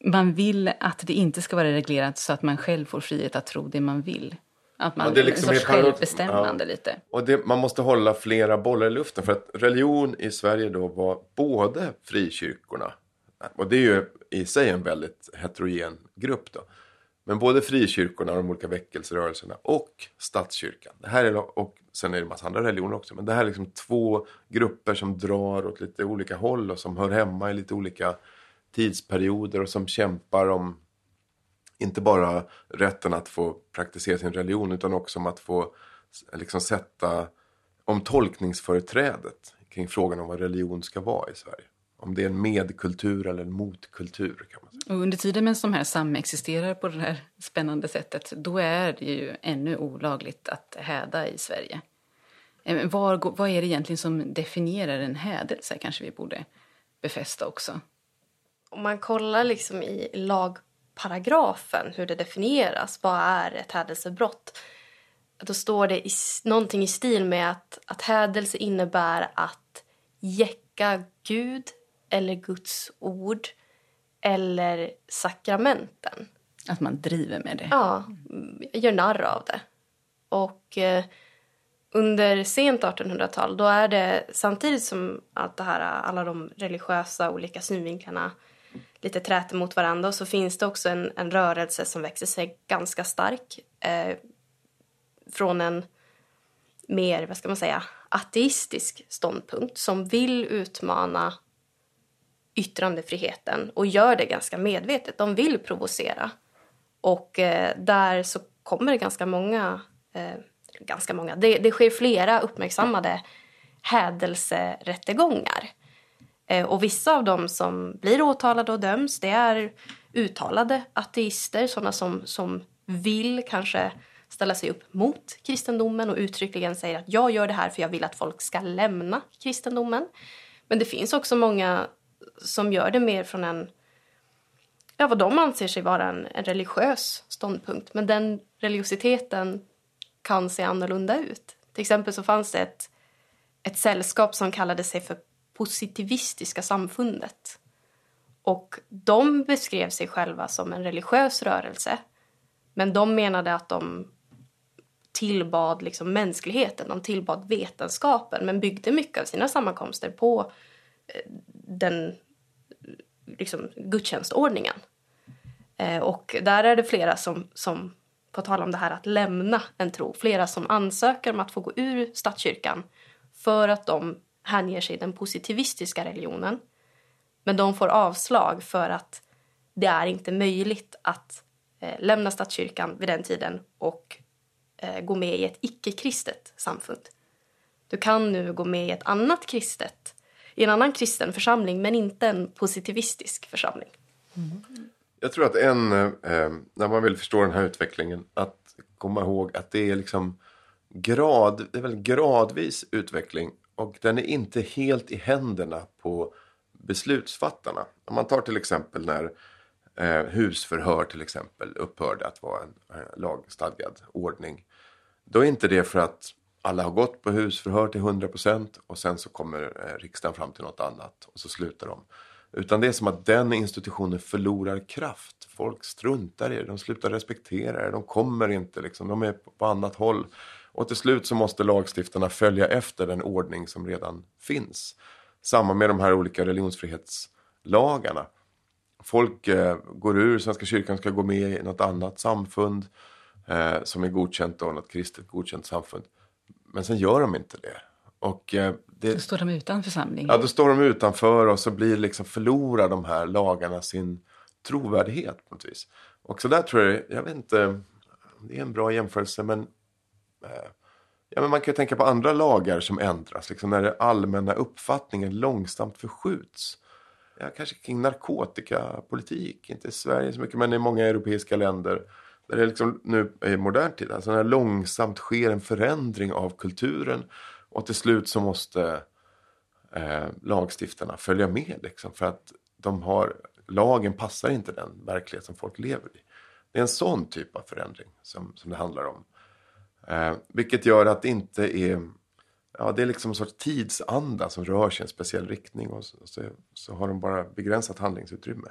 man vill att det inte ska vara reglerat så att man själv får frihet att tro det man vill. Att man Ja, det är liksom en sorts självbestämmande ja. lite. Och det, man måste hålla flera bollar i luften för att religion i Sverige då var både frikyrkorna och det är ju i sig en väldigt heterogen grupp då. Men både frikyrkorna och de olika väckelserörelserna och statskyrkan. Det här är, och sen är det en massa andra religioner också. Men det här är liksom två grupper som drar åt lite olika håll och som hör hemma i lite olika tidsperioder och som kämpar om inte bara rätten att få praktisera sin religion utan också om att få liksom sätta om tolkningsföreträdet kring frågan om vad religion ska vara i Sverige. Om det är en medkultur eller en motkultur kan man säga. Och under tiden medan de här samexisterar på det här spännande sättet, då är det ju ännu olagligt att häda i Sverige. Eh, var, vad är det egentligen som definierar en hädelse? Kanske vi borde befästa också. Om man kollar liksom i lagparagrafen hur det definieras, vad är ett hädelsebrott? Då står det i, någonting i stil med att, att hädelse innebär att jäcka Gud eller Guds ord eller sakramenten. Att man driver med det. Ja, gör narr av det. Och eh, under sent 1800-tal, då är det samtidigt som allt det här, alla de religiösa olika synvinklarna lite träter mot varandra så finns det också en, en rörelse som växer sig ganska stark eh, från en mer, vad ska man säga, ateistisk ståndpunkt som vill utmana yttrandefriheten och gör det ganska medvetet. De vill provocera. Och eh, där så kommer det ganska många, eh, ganska många, det, det sker flera uppmärksammade hädelserättegångar. Eh, och vissa av dem som blir åtalade och döms, det är uttalade ateister, sådana som, som vill kanske ställa sig upp mot kristendomen och uttryckligen säger att jag gör det här för jag vill att folk ska lämna kristendomen. Men det finns också många som gör det mer från en ja, vad de anser sig vara en, en religiös ståndpunkt. Men den religiositeten kan se annorlunda ut. Till exempel så fanns det ett, ett sällskap som kallade sig för Positivistiska samfundet. Och de beskrev sig själva som en religiös rörelse. Men de menade att de tillbad liksom mänskligheten, de tillbad vetenskapen men byggde mycket av sina sammankomster på eh, den liksom, gudstjänstordningen. Eh, och där är det flera som, som, på tal om det här att lämna en tro, flera som ansöker om att få gå ur statskyrkan för att de hänger sig den positivistiska religionen. Men de får avslag för att det är inte möjligt att eh, lämna statskyrkan vid den tiden och eh, gå med i ett icke-kristet samfund. Du kan nu gå med i ett annat kristet, i en annan kristen församling men inte en positivistisk församling. Jag tror att en, eh, när man vill förstå den här utvecklingen, att komma ihåg att det är liksom grad, det är väl gradvis utveckling och den är inte helt i händerna på beslutsfattarna. Om man tar till exempel när eh, husförhör till exempel upphörde att vara en eh, lagstadgad ordning. Då är inte det för att alla har gått på husförhör till 100% och sen så kommer eh, riksdagen fram till något annat och så slutar de. Utan det är som att den institutionen förlorar kraft. Folk struntar i det, de slutar respektera det, de kommer inte liksom, de är på annat håll. Och till slut så måste lagstiftarna följa efter den ordning som redan finns. Samma med de här olika religionsfrihetslagarna. Folk eh, går ur, Svenska kyrkan ska gå med i något annat samfund eh, som är godkänt och något kristet godkänt samfund. Men sen gör de inte det. Och eh, det, Då står de utan församling. Ja, då står de utanför och så blir liksom förlorar de här lagarna sin trovärdighet på något vis. Och så där tror jag, jag vet inte, det är en bra jämförelse men, ja, men man kan ju tänka på andra lagar som ändras, liksom när den allmänna uppfattningen långsamt förskjuts. Ja, kanske kring narkotikapolitik, inte i Sverige så mycket men i många europeiska länder. Där det liksom nu i modern tid, alltså när långsamt sker en förändring av kulturen och till slut så måste eh, lagstiftarna följa med. Liksom, för att de har, lagen passar inte den verklighet som folk lever i. Det är en sån typ av förändring som, som det handlar om. Eh, vilket gör att det inte är... Ja, det är liksom en sorts tidsanda som rör sig i en speciell riktning och så, så, så har de bara begränsat handlingsutrymme.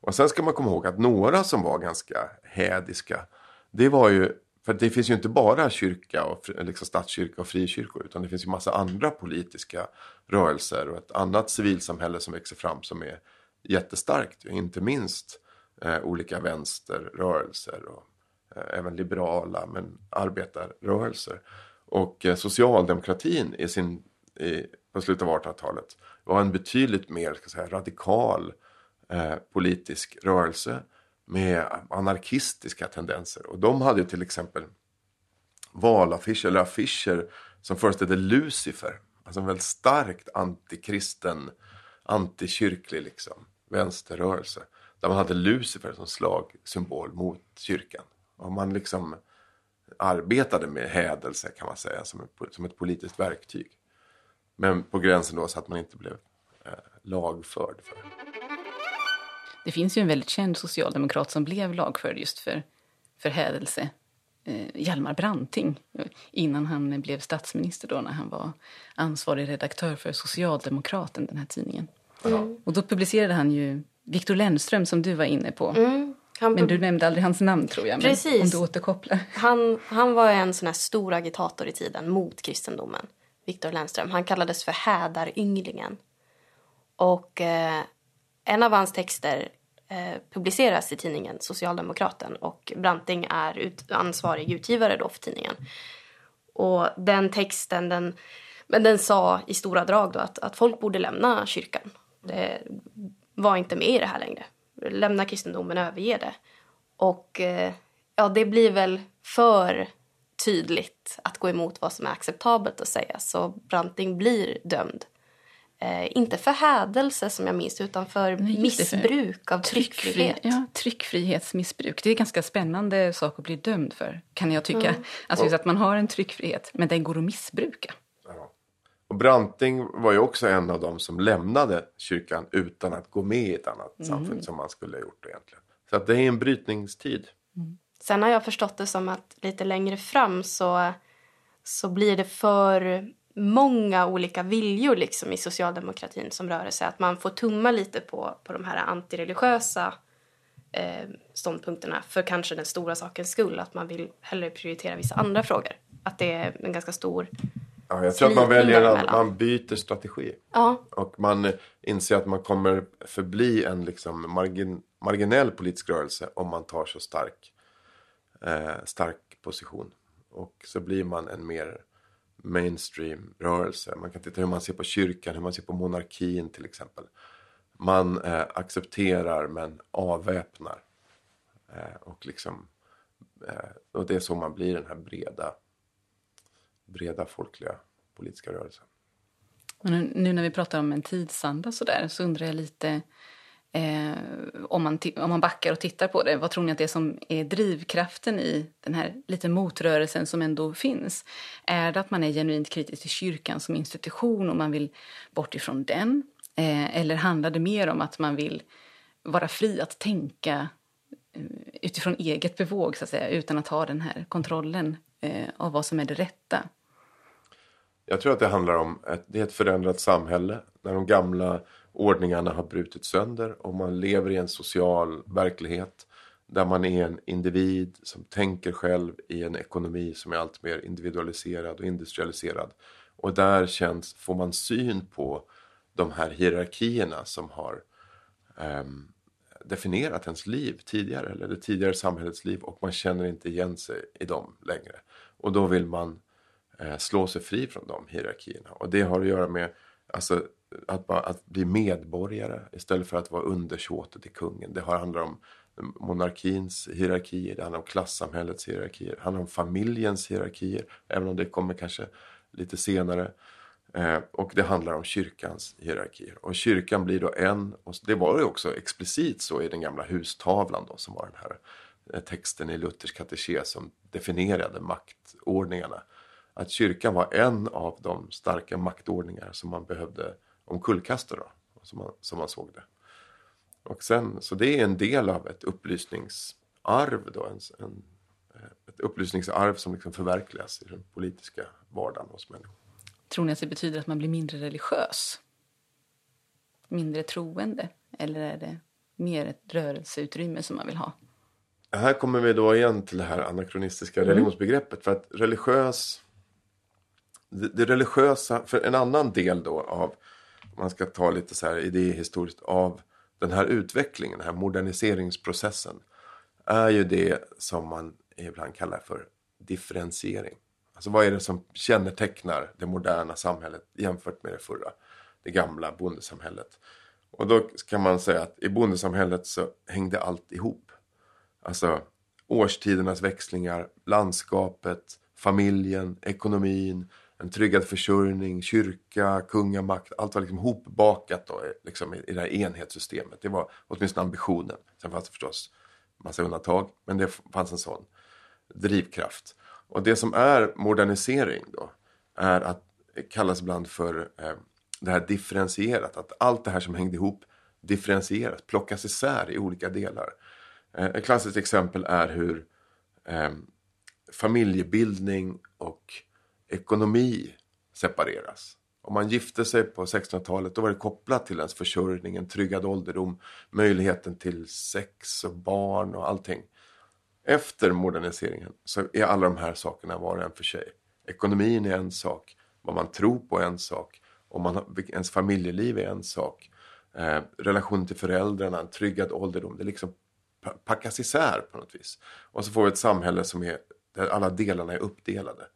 Och sen ska man komma ihåg att några som var ganska hädiska, det var ju för det finns ju inte bara kyrka och liksom statskyrka och frikyrkor utan det finns ju massa andra politiska rörelser och ett annat civilsamhälle som växer fram som är jättestarkt. Inte minst eh, olika vänsterrörelser och Eh, även liberala men arbetarrörelser. Och eh, socialdemokratin i sin, i, på slutet av 1800-talet var en betydligt mer ska säga, radikal eh, politisk rörelse med anarkistiska tendenser. Och de hade ju till exempel valaffischer eller affischer som föreställde Lucifer. Alltså en väldigt starkt antikristen, antikyrklig liksom, vänsterrörelse. Där man hade Lucifer som slagsymbol mot kyrkan. Och man liksom arbetade med hädelse kan man säga som, ett, som ett politiskt verktyg. Men på gränsen då så att man inte blev eh, lagförd för det. Det finns ju en väldigt känd socialdemokrat som blev lagförd just för, för hädelse. Eh, Hjalmar Branting, innan han blev statsminister då när han var ansvarig redaktör för Socialdemokraten, den här tidningen. Mm. Och då publicerade han ju Viktor Lennström som du var inne på. Mm. Men du nämnde aldrig hans namn tror jag. Precis. Om du återkopplar. Han, han var en sån här stor agitator i tiden mot kristendomen. Viktor Lennström. Han kallades för hädarynglingen. Och eh, en av hans texter eh, publiceras i tidningen Socialdemokraten och Branting är ut, ansvarig utgivare då för tidningen. Och den texten, den, men den sa i stora drag då att, att folk borde lämna kyrkan. Det var inte med i det här längre. Lämna kristendomen, överge det. Och eh, ja, det blir väl för tydligt att gå emot vad som är acceptabelt att säga. Så Branting blir dömd Eh, inte för hädelse som jag minns utan för Nej, missbruk för av tryckfrihet. ja, tryckfrihetsmissbruk. Det är en ganska spännande sak att bli dömd för kan jag tycka. Mm. Alltså att man har en tryckfrihet men den går att missbruka. Och Branting var ju också en av dem som lämnade kyrkan utan att gå med i ett annat mm. samfund som man skulle ha gjort egentligen. Så att det är en brytningstid. Mm. Sen har jag förstått det som att lite längre fram så, så blir det för många olika viljor liksom i socialdemokratin som rörelse. Att man får tumma lite på, på de här antireligiösa eh, ståndpunkterna för kanske den stora sakens skull. Att man vill hellre prioritera vissa andra frågor. Att det är en ganska stor Ja, jag tror att man väljer att man byter strategi. Ja. Och man inser att man kommer förbli en liksom margin, marginell politisk rörelse om man tar så stark, eh, stark position. Och så blir man en mer mainstream-rörelse. Man kan titta hur man ser på kyrkan, hur man ser på monarkin till exempel. Man eh, accepterar men avväpnar. Eh, och, liksom, eh, och det är så man blir den här breda, breda folkliga politiska rörelsen. Nu, nu när vi pratar om en tidsanda så, där, så undrar jag lite Eh, om, man om man backar och tittar på det, vad tror ni att det är som är drivkraften i den här lite motrörelsen som ändå finns? Är det att man är genuint kritisk till kyrkan som institution och man vill bort ifrån den? Eh, eller handlar det mer om att man vill vara fri att tänka eh, utifrån eget bevåg, så att säga, utan att ha den här kontrollen eh, av vad som är det rätta? Jag tror att det handlar om ett, det är ett förändrat samhälle. När de gamla ordningarna har brutit sönder och man lever i en social verklighet där man är en individ som tänker själv i en ekonomi som är allt mer individualiserad och industrialiserad. Och där känns, får man syn på de här hierarkierna som har um, definierat ens liv tidigare, eller det tidigare samhällets liv och man känner inte igen sig i dem längre. Och då vill man Eh, slå sig fri från de hierarkierna. Och det har att göra med alltså, att, bara, att bli medborgare istället för att vara undersåte till kungen. Det handlar om monarkins hierarkier, det handlar om klassamhällets hierarkier, det handlar om familjens hierarkier, även om det kommer kanske lite senare. Eh, och det handlar om kyrkans hierarkier. Och kyrkan blir då en, och det var ju också explicit så i den gamla hustavlan då, som var den här eh, texten i Luthers katekes som definierade maktordningarna. Att kyrkan var en av de starka maktordningar som man behövde omkullkasta då, som man, som man såg det. Och sen, så det är en del av ett upplysningsarv då, en, en, ett upplysningsarv som liksom förverkligas i den politiska vardagen hos människor. Tror ni att det betyder att man blir mindre religiös? Mindre troende? Eller är det mer ett rörelseutrymme som man vill ha? Här kommer vi då igen till det här anakronistiska mm. religionsbegreppet. För att religiös... Det, det, religiösa, för en annan del då av, om man ska ta lite så här idéhistoriskt, av den här utvecklingen, den här moderniseringsprocessen, är ju det som man ibland kallar för differentiering. Alltså vad är det som kännetecknar det moderna samhället jämfört med det förra? Det gamla bondesamhället. Och då kan man säga att i bondesamhället så hängde allt ihop. Alltså årstidernas växlingar, landskapet, familjen, ekonomin, en tryggad försörjning, kyrka, kungamakt. Allt var liksom hopbakat då, liksom i det här enhetssystemet. Det var åtminstone ambitionen. Sen fanns det förstås massa undantag, men det fanns en sån drivkraft. Och det som är modernisering då är att kallas ibland för eh, det här differentierat. Att allt det här som hängde ihop differentieras, plockas isär i olika delar. Eh, ett klassiskt exempel är hur eh, familjebildning och ekonomi separeras. Om man gifte sig på 1600-talet då var det kopplat till ens försörjning, en tryggad ålderdom, möjligheten till sex och barn och allting. Efter moderniseringen så är alla de här sakerna var och en för sig. Ekonomin är en sak, vad man tror på är en sak, om man ens familjeliv är en sak. Eh, relationen till föräldrarna, en tryggad ålderdom, det liksom packas isär på något vis. Och så får vi ett samhälle som är, där alla delarna är uppdelade.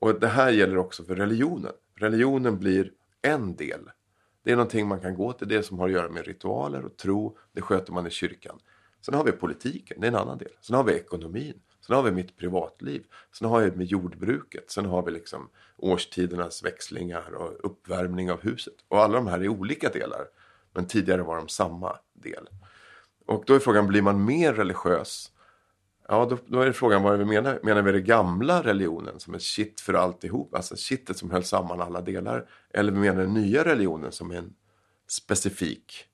Och det här gäller också för religionen. Religionen blir en del. Det är någonting man kan gå till, det som har att göra med ritualer och tro. Det sköter man i kyrkan. Sen har vi politiken, det är en annan del. Sen har vi ekonomin. Sen har vi mitt privatliv. Sen har vi med jordbruket. Sen har vi liksom årstidernas växlingar och uppvärmning av huset. Och alla de här är olika delar. Men tidigare var de samma del. Och då är frågan, blir man mer religiös? Ja, då, då är det frågan vad vi menar. Menar vi den gamla religionen som ett shit för alltihop? Alltså kittet som höll samman alla delar. Eller vi menar den nya religionen som är en specifik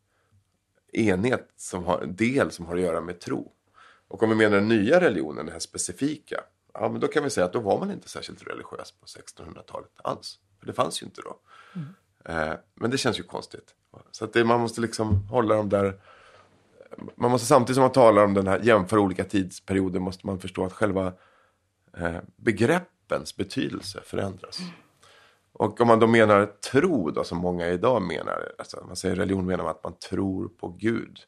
enhet, som har, en del som har att göra med tro. Och om vi menar den nya religionen, den här specifika, ja men då kan vi säga att då var man inte särskilt religiös på 1600-talet alls. För det fanns ju inte då. Mm. Eh, men det känns ju konstigt. Så att det, man måste liksom hålla de där man måste samtidigt som man talar om den här jämför olika tidsperioder måste man förstå att själva eh, begreppens betydelse förändras. Och om man då menar tro då, som många idag menar, alltså man säger religion menar man att man tror på Gud.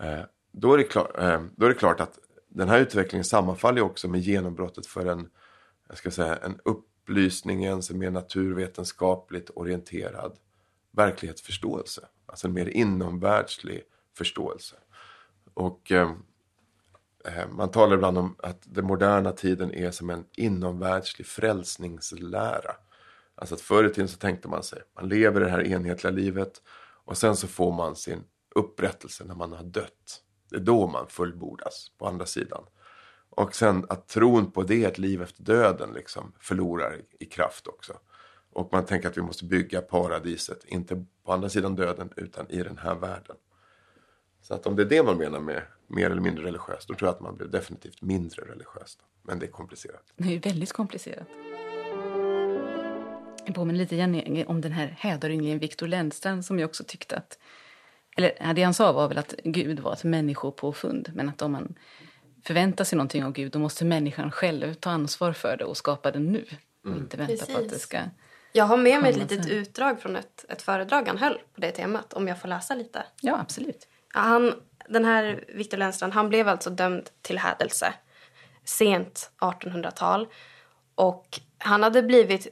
Eh, då, är det klart, eh, då är det klart att den här utvecklingen sammanfaller också med genombrottet för en, jag ska säga, en upplysningens, en mer naturvetenskapligt orienterad verklighetsförståelse. Alltså en mer inomvärldslig förståelse. Och eh, eh, man talar ibland om att den moderna tiden är som en inomvärldslig frälsningslära. Alltså att förr i tiden så tänkte man sig, man lever det här enhetliga livet och sen så får man sin upprättelse när man har dött. Det är då man fullbordas på andra sidan. Och sen att tron på det, ett liv efter döden, liksom förlorar i kraft också. Och man tänker att vi måste bygga paradiset, inte på andra sidan döden utan i den här världen. Så att om det är det man menar med mer eller mindre religiöst, då tror jag att man blir definitivt mindre religiös. Men det är komplicerat. Det är väldigt komplicerat. Jag påminner lite igen om den här hädaryngling Viktor Lennstrand som jag också tyckte att... Eller det han sa var väl att Gud var ett människopåfund, men att om man förväntar sig någonting av Gud då måste människan själv ta ansvar för det och skapa det nu. Och mm. inte vänta Precis. på att det ska... Jag har med mig ett litet utdrag från ett, ett föredrag han höll på det temat, om jag får läsa lite. Ja, absolut. Han, den här Viktor Lennstrand, han blev alltså dömd till hädelse sent 1800-tal. Och han hade blivit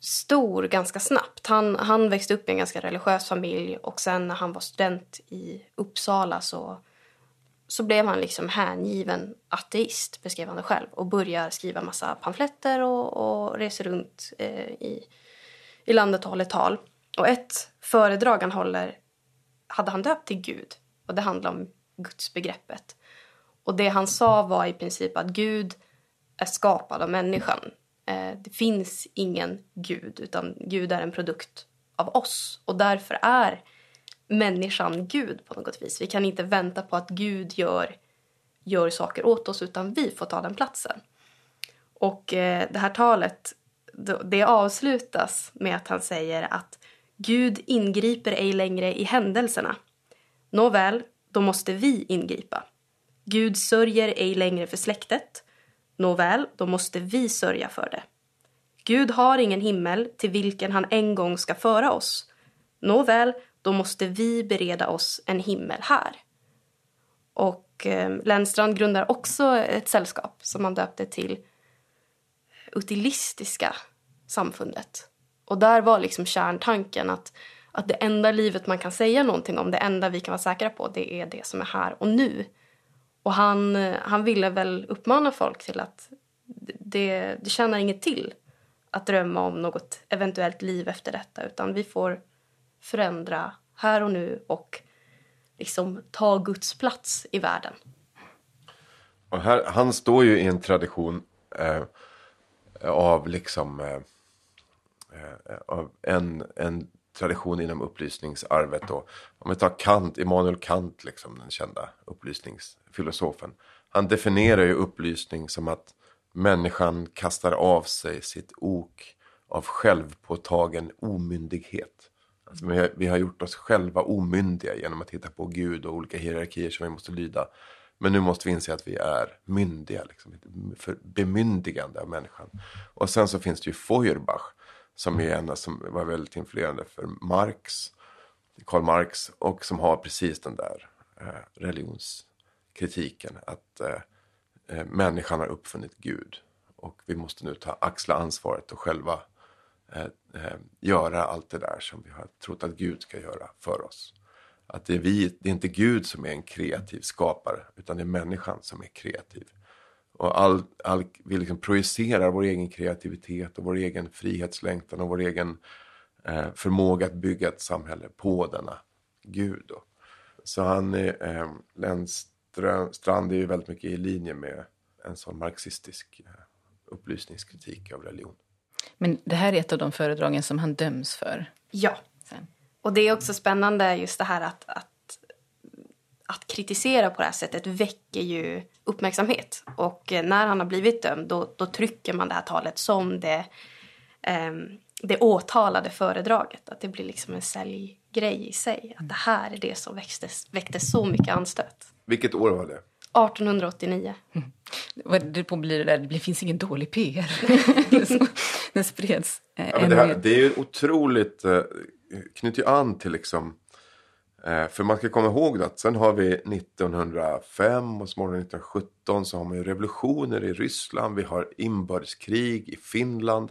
stor ganska snabbt. Han, han växte upp i en ganska religiös familj och sen när han var student i Uppsala så, så blev han liksom hängiven ateist, beskrev han det själv. Och börjar skriva massa pamfletter och, och reser runt eh, i, i landet och håller tal. Och ett föredrag han håller hade han döpt till Gud. Och det handlar om gudsbegreppet. Och det han sa var i princip att Gud är skapad av människan. Eh, det finns ingen gud, utan Gud är en produkt av oss och därför är människan Gud på något vis. Vi kan inte vänta på att Gud gör, gör saker åt oss utan vi får ta den platsen. Och eh, det här talet det avslutas med att han säger att Gud ingriper ej längre i händelserna. Nåväl, då måste vi ingripa. Gud sörjer ej längre för släktet. Nåväl, då måste vi sörja för det. Gud har ingen himmel till vilken han en gång ska föra oss. Nåväl, då måste vi bereda oss en himmel här. Och eh, Lennstrand grundar också ett sällskap som han döpte till Utilistiska samfundet. Och där var liksom kärntanken att, att det enda livet man kan säga någonting om, det enda vi kan vara säkra på, det är det som är här och nu. Och han, han ville väl uppmana folk till att det, det tjänar inget till att drömma om något eventuellt liv efter detta utan vi får förändra här och nu och liksom ta Guds plats i världen. Och här, han står ju i en tradition eh, av liksom eh, eh av en, en tradition inom upplysningsarvet. Då. Om vi tar Kant, Immanuel Kant, liksom, den kända upplysningsfilosofen. Han definierar ju upplysning som att människan kastar av sig sitt ok av självpåtagen omyndighet. Alltså vi, har, vi har gjort oss själva omyndiga genom att hitta på Gud och olika hierarkier som vi måste lyda. Men nu måste vi inse att vi är myndiga, liksom, för bemyndigande av människan. Och sen så finns det ju Feuerbach som är en som var väldigt influerande för Marx, Karl Marx och som har precis den där eh, religionskritiken att eh, eh människan har uppfunnit Gud och vi måste nu ta axla ansvaret och själva eh, eh, göra allt det där som vi har trott att Gud ska göra för oss. Att det är, vi, det är inte Gud som är en kreativ skapare utan det är människan som är kreativ. Och all, all, vi liksom projicerar vår egen kreativitet och vår egen frihetslängtan och vår egen eh, förmåga att bygga ett samhälle på denna Gud. Då. Så han, eh, Lennstrand är ju väldigt mycket i linje med en sån marxistisk eh, upplysningskritik av religion. Men det här är ett av de föredragen som han döms för. Ja. Sen. Och det är också spännande just det här att, att att kritisera på det här sättet väcker ju uppmärksamhet. Och eh, när han har blivit dömd då, då trycker man det här talet som det, eh, det åtalade föredraget. Att det blir liksom en säljgrej i sig. Att det här är det som väckte, väckte så mycket anstöt. Vilket år var det? 1889. Mm. Det, på blir det, där, det finns ingen dålig PR. (laughs) Den spreds. Eh, ja, det, här, det är ju otroligt, eh, knyter ju an till liksom Eh, för man ska komma ihåg att sen har vi 1905 och småningom 1917 så har man ju revolutioner i Ryssland. Vi har inbördeskrig i Finland.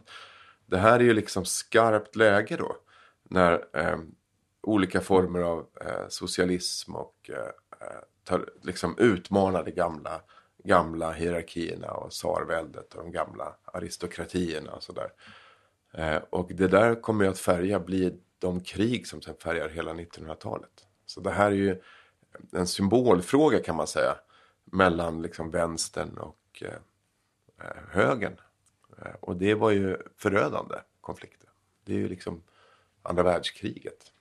Det här är ju liksom skarpt läge då. När eh, olika former av eh, socialism och eh, eh tar, liksom utmanar de gamla, gamla hierarkierna och tsarväldet och de gamla aristokratierna och sådär. Eh, och det där kommer ju att färga, bli de krig som sen färgar hela 1900-talet. Så det här är ju en symbolfråga kan man säga mellan liksom vänstern och eh, eh, högern. Eh, och det var ju förödande konflikter. Det är ju liksom andra världskriget.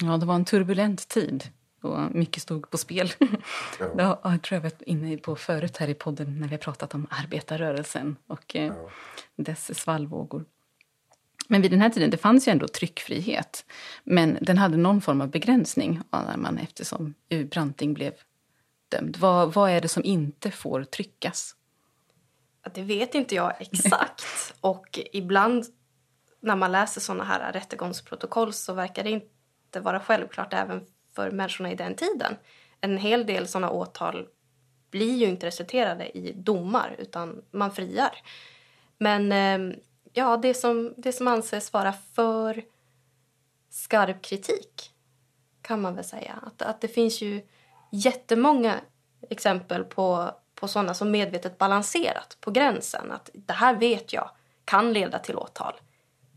Ja, det var en turbulent tid och mycket stod på spel. (laughs) Ja. Det har jag tror jag varit inne på förut här i podden när vi har pratat om arbetarrörelsen och eh, ja. dess svallvågor. Men vid den här tiden det fanns ju ändå tryckfrihet. Men den hade någon form av begränsning man, eftersom Branting blev dömd. Vad, vad är det som inte får tryckas? Det vet inte jag exakt. (laughs) och ibland när man läser såna här rättegångsprotokoll så verkar det inte vara självklart även för människorna i den tiden. En hel del såna åtal blir ju inte resulterade i domar utan man friar. Men eh, ja, det som, det som anses vara för skarp kritik kan man väl säga. Att, att det finns ju jättemånga exempel på, på sådana som medvetet balanserat på gränsen. Att det här vet jag kan leda till åtal,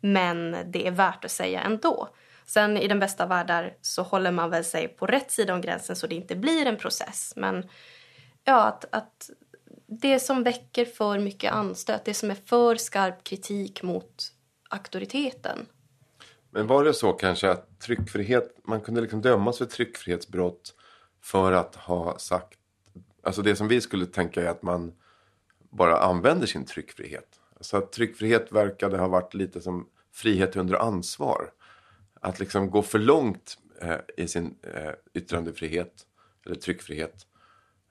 men det är värt att säga ändå. Sen i den bästa världar så håller man väl sig på rätt sida om gränsen så det inte blir en process. Men ja, att, att det som väcker för mycket anstöt, det som är för skarp kritik mot auktoriteten. Men var det så kanske att tryckfrihet, man kunde liksom dömas för tryckfrihetsbrott för att ha sagt, alltså det som vi skulle tänka är att man bara använder sin tryckfrihet. Så att tryckfrihet verkade ha varit lite som frihet under ansvar. Att liksom gå för långt eh, i sin eh, yttrandefrihet eller tryckfrihet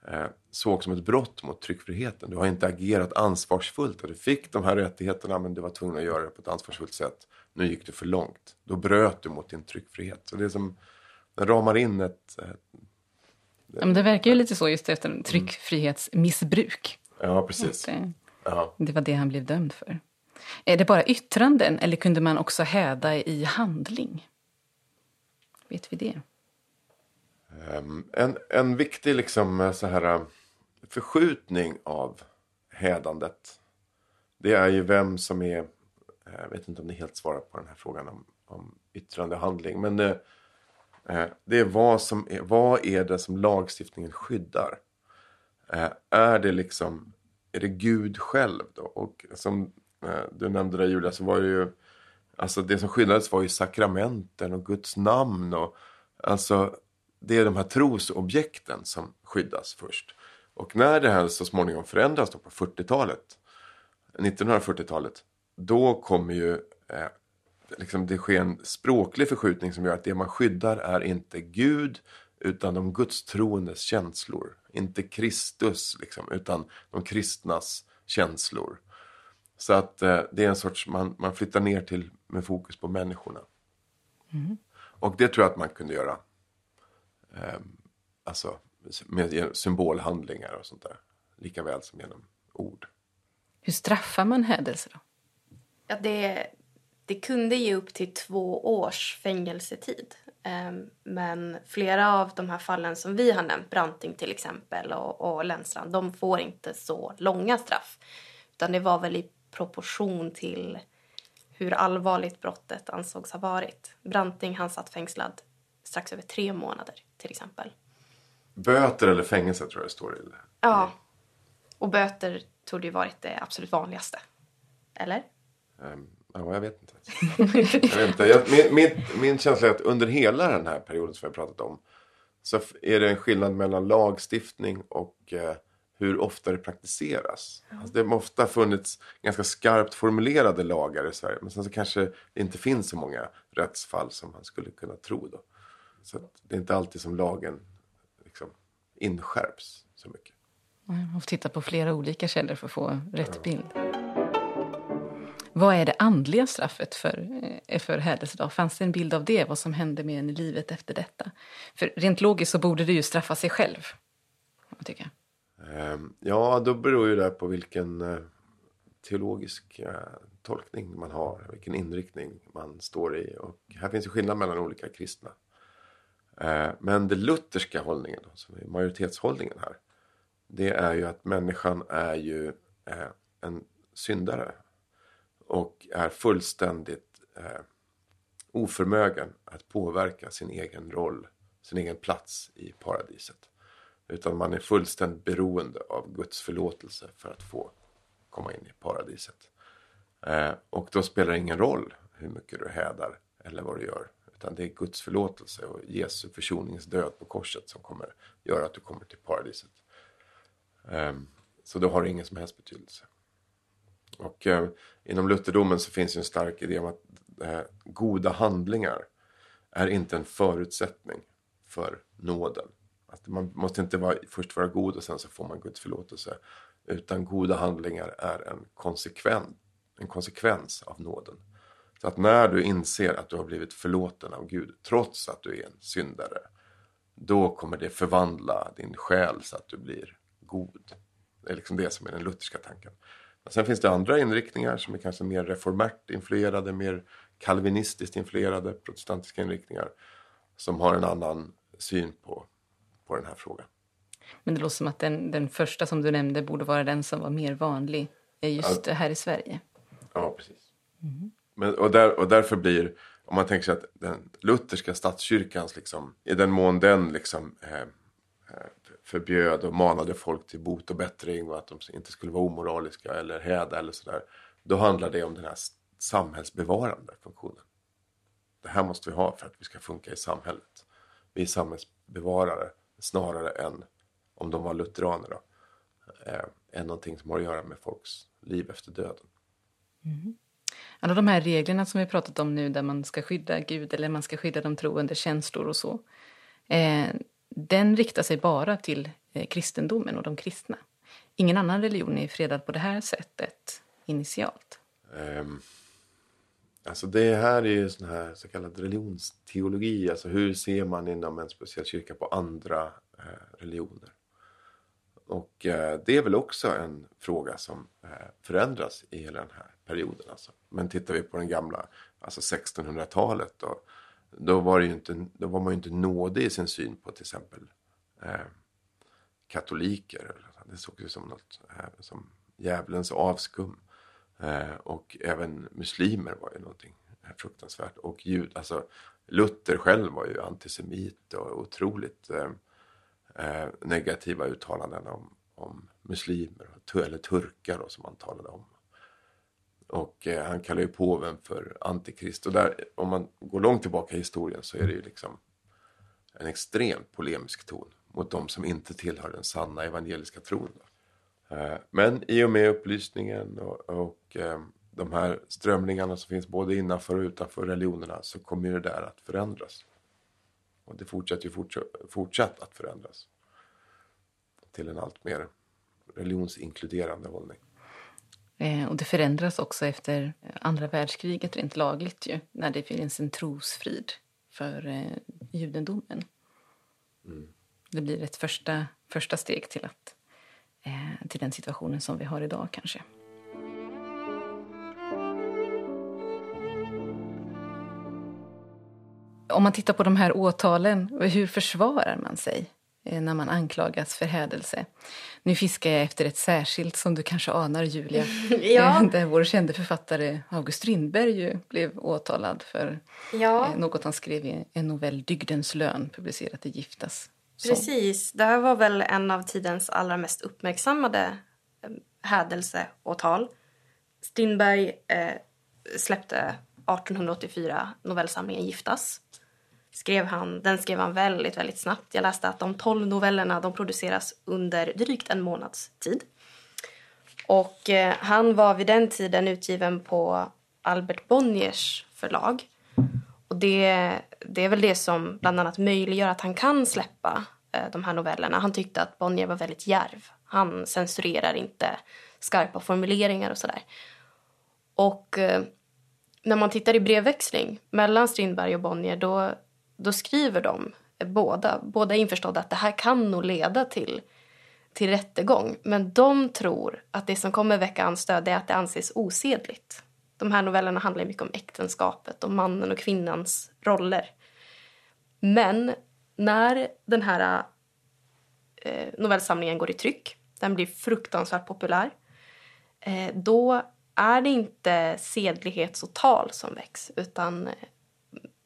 eh, såg som ett brott mot tryckfriheten. Du har inte agerat ansvarsfullt och du fick de här rättigheterna men du var tvungen att göra det på ett ansvarsfullt sätt. Nu gick du för långt. Då bröt du mot din tryckfrihet. Så det är som, den ramar in ett... ett ja, men det verkar ju lite så just efter tryckfrihetsmissbruk. Ja, precis. Det, Ja. det var det han blev dömd för. Är det bara yttranden eller kunde man också häda i handling? Vet vi det? Ehm, en, en viktig liksom eh, så här eh, förskjutning av hädandet. Det är ju vem som är, eh, jag vet inte om ni helt svarar på den här frågan om, om yttrande och handling. Men det, det är vad som är, vad är det som lagstiftningen skyddar? Är det liksom, är det Gud själv då? Och som du nämnde där Julia så var det ju, alltså det som skyddades var ju sakramenten och Guds namn och alltså det är de här trosobjekten som skyddas först. Och när det här så småningom förändras då på 40-talet, 1940-talet, då kommer ju eh, liksom det sker en språklig förskjutning som gör att det man skyddar är inte Gud utan de gudstroendes känslor. Inte Kristus, liksom, utan de kristnas känslor. Så att eh, det är en sorts, man, man flyttar ner till med fokus på människorna. Och det tror jag att man kunde göra. Eh, alltså med symbolhandlingar och sånt där. Lika väl som genom ord. Hur straffar man hädelse då? Ja, det, det kunde ge upp till två års fängelsetid. Ehm, Men flera av de här fallen som vi har nämnt, Branting till exempel och, och Lennstrand, de får inte så långa straff. Utan det var väl i proportion till hur allvarligt brottet ansågs ha varit. Branting han satt fängslad strax över tre månader till exempel. Böter eller fängelse tror jag det står i. Ja. Och böter tog ju varit det absolut vanligaste. Eller? Ehm, Ja, jag vet inte. jag vet inte. Jag, min, min, min känsla är att under hela den här perioden som vi har pratat om så är det en skillnad mellan lagstiftning och eh, hur ofta det praktiseras. Alltså, det har ofta funnits ganska skarpt formulerade lagar i Sverige men sen så kanske det inte finns så många rättsfall som man skulle kunna tro. Då. Så det är inte alltid som lagen liksom, inskärps så mycket. Man får titta på flera olika källor för att få rätt bild. Vad är det andliga straffet för, eh, för hädelse? Då? Fanns det en bild av det, vad som hände med en i livet efter detta? För rent logiskt så borde det ju straffa sig själv. man tycka. Ehm, Ja, då beror ju det på vilken eh, teologisk eh, tolkning man har, vilken inriktning man står i. Och här finns ju skillnad mellan olika kristna. Eh, men den lutherska hållningen, då, som är majoritetshållningen här, det är ju att människan är ju eh, en syndare och är fullständigt eh, oförmögen att påverka sin egen roll, sin egen plats i paradiset. Utan man är fullständigt beroende av Guds förlåtelse för att få komma in i paradiset. Och då spelar det ingen roll hur mycket du hädar eller vad du gör. Utan det är Guds förlåtelse och Jesu försoningsdöd på korset som kommer göra att du kommer till paradiset. Ehm, så då har det ingen som helst betydelse. Och ehm, inom lutherdomen så finns ju en stark idé om att eh, goda handlingar är inte en förutsättning för nåden. Att man måste inte vara, först vara god och sen så får man Guds förlåtelse. Utan goda handlingar är en, konsekven, en konsekvens av nåden. Så att när du inser att du har blivit förlåten av Gud, trots att du är en syndare, då kommer det förvandla din själ så att du blir god. Det är liksom det som är den lutherska tanken. Men sen finns det andra inriktningar som är kanske mer reformärt influerade, mer kalvinistiskt influerade, protestantiska inriktningar som har en annan syn på, på den här frågan. Men det låter som att den, den första som du nämnde borde vara den som var mer vanlig eh, just här i Sverige. Ja, precis. Men, och, där, och därför blir, om man tänker sig att den lutherska statskyrkans, liksom, i den mån den liksom, eh, eh, förbjöd och manade folk till bot och bättring och att de inte skulle vara omoraliska eller häda eller sådär. Då handlar det om den här samhällsbevarande funktionen. det här måste vi ha för att vi ska funka i samhället. Vi är samhällsbevarare snarare än, om de var lutheraner då, eh, än någonting som har att göra med folks liv efter döden. Mm. Alla de här reglerna som vi pratat om nu där man ska skydda Gud eller man ska skydda de troende känslor och så. Eh, den riktar sig bara till eh, kristendomen och de kristna. Ingen annan religion är fredad på det här sättet initialt. Um, alltså det här är ju sån här så kallad religionsteologi. Alltså hur ser man inom en speciell kyrka på andra eh, religioner? Och eh, det är väl också en fråga som eh, förändras i hela den här perioden. Alltså. Men tittar vi på den gamla, alltså 1600-talet då, då var, det ju inte, då var man ju inte nådig i sin syn på till exempel eh, katoliker. Det såg ju som något eh, som djävulens avskum. Eh, och även muslimer var ju någonting eh, fruktansvärt. Och jud, alltså Luther själv var ju antisemit och otroligt eh, negativa uttalanden om, om muslimer, eller turkar då, som han talade om. Och eh, han kallar ju påven för antikrist. Och där, om man går långt tillbaka i historien så är det ju liksom en extremt polemisk ton mot de som inte tillhör den sanna evangeliska tron. Eh, men i och med upplysningen och, och eh, de här strömningarna som finns både innanför och utanför religionerna så kommer ju det där att förändras. Och det fortsätter ju fortsatt, fortsatt att förändras till en allt mer religionsinkluderande hållning. Eh, och det förändras också efter andra världskriget rent lagligt ju, när det finns en trosfrid för eh, judendomen. Mm. Det blir ett första, första steg till, att, eh, till den situationen som vi har idag kanske. Om man tittar på de här åtalen, hur försvarar man sig? Eh, när man anklagas för hädelse. Nu fiskar jag efter ett särskilt som du kanske anar, Julia. (laughs) ja. Eh, (laughs) där vår kände författare August Strindberg ju blev åtalad för ja. Eh, något han skrev i en novell, Dygdens lön, publicerat i Giftas. Precis. Det här var väl en av tidens allra mest uppmärksammade hädelseåtal. Strindberg eh, släppte 1884 novellsamlingen Giftas skrev han, den skrev han väldigt, väldigt snabbt. Jag läste att de tolv novellerna de produceras under drygt en månads tid. Och eh, han var vid den tiden utgiven på Albert Bonniers förlag. Och det, det är väl det som bland annat möjliggör att han kan släppa eh, de här novellerna. Han tyckte att Bonnier var väldigt järv. Han censurerar inte skarpa formuleringar och sådär. Och eh, när man tittar i brevväxling mellan Strindberg och Bonnier då då skriver de båda, båda är införstådda att det här kan nog leda till, till rättegång. Men de tror att det som kommer väcka anstöd är att det anses osedligt. De här novellerna handlar mycket om äktenskapet och mannen och kvinnans roller. Men när den här eh, novellsamlingen går i tryck, den blir fruktansvärt populär, eh, då är det inte sedlighetsåtal som väcks utan eh,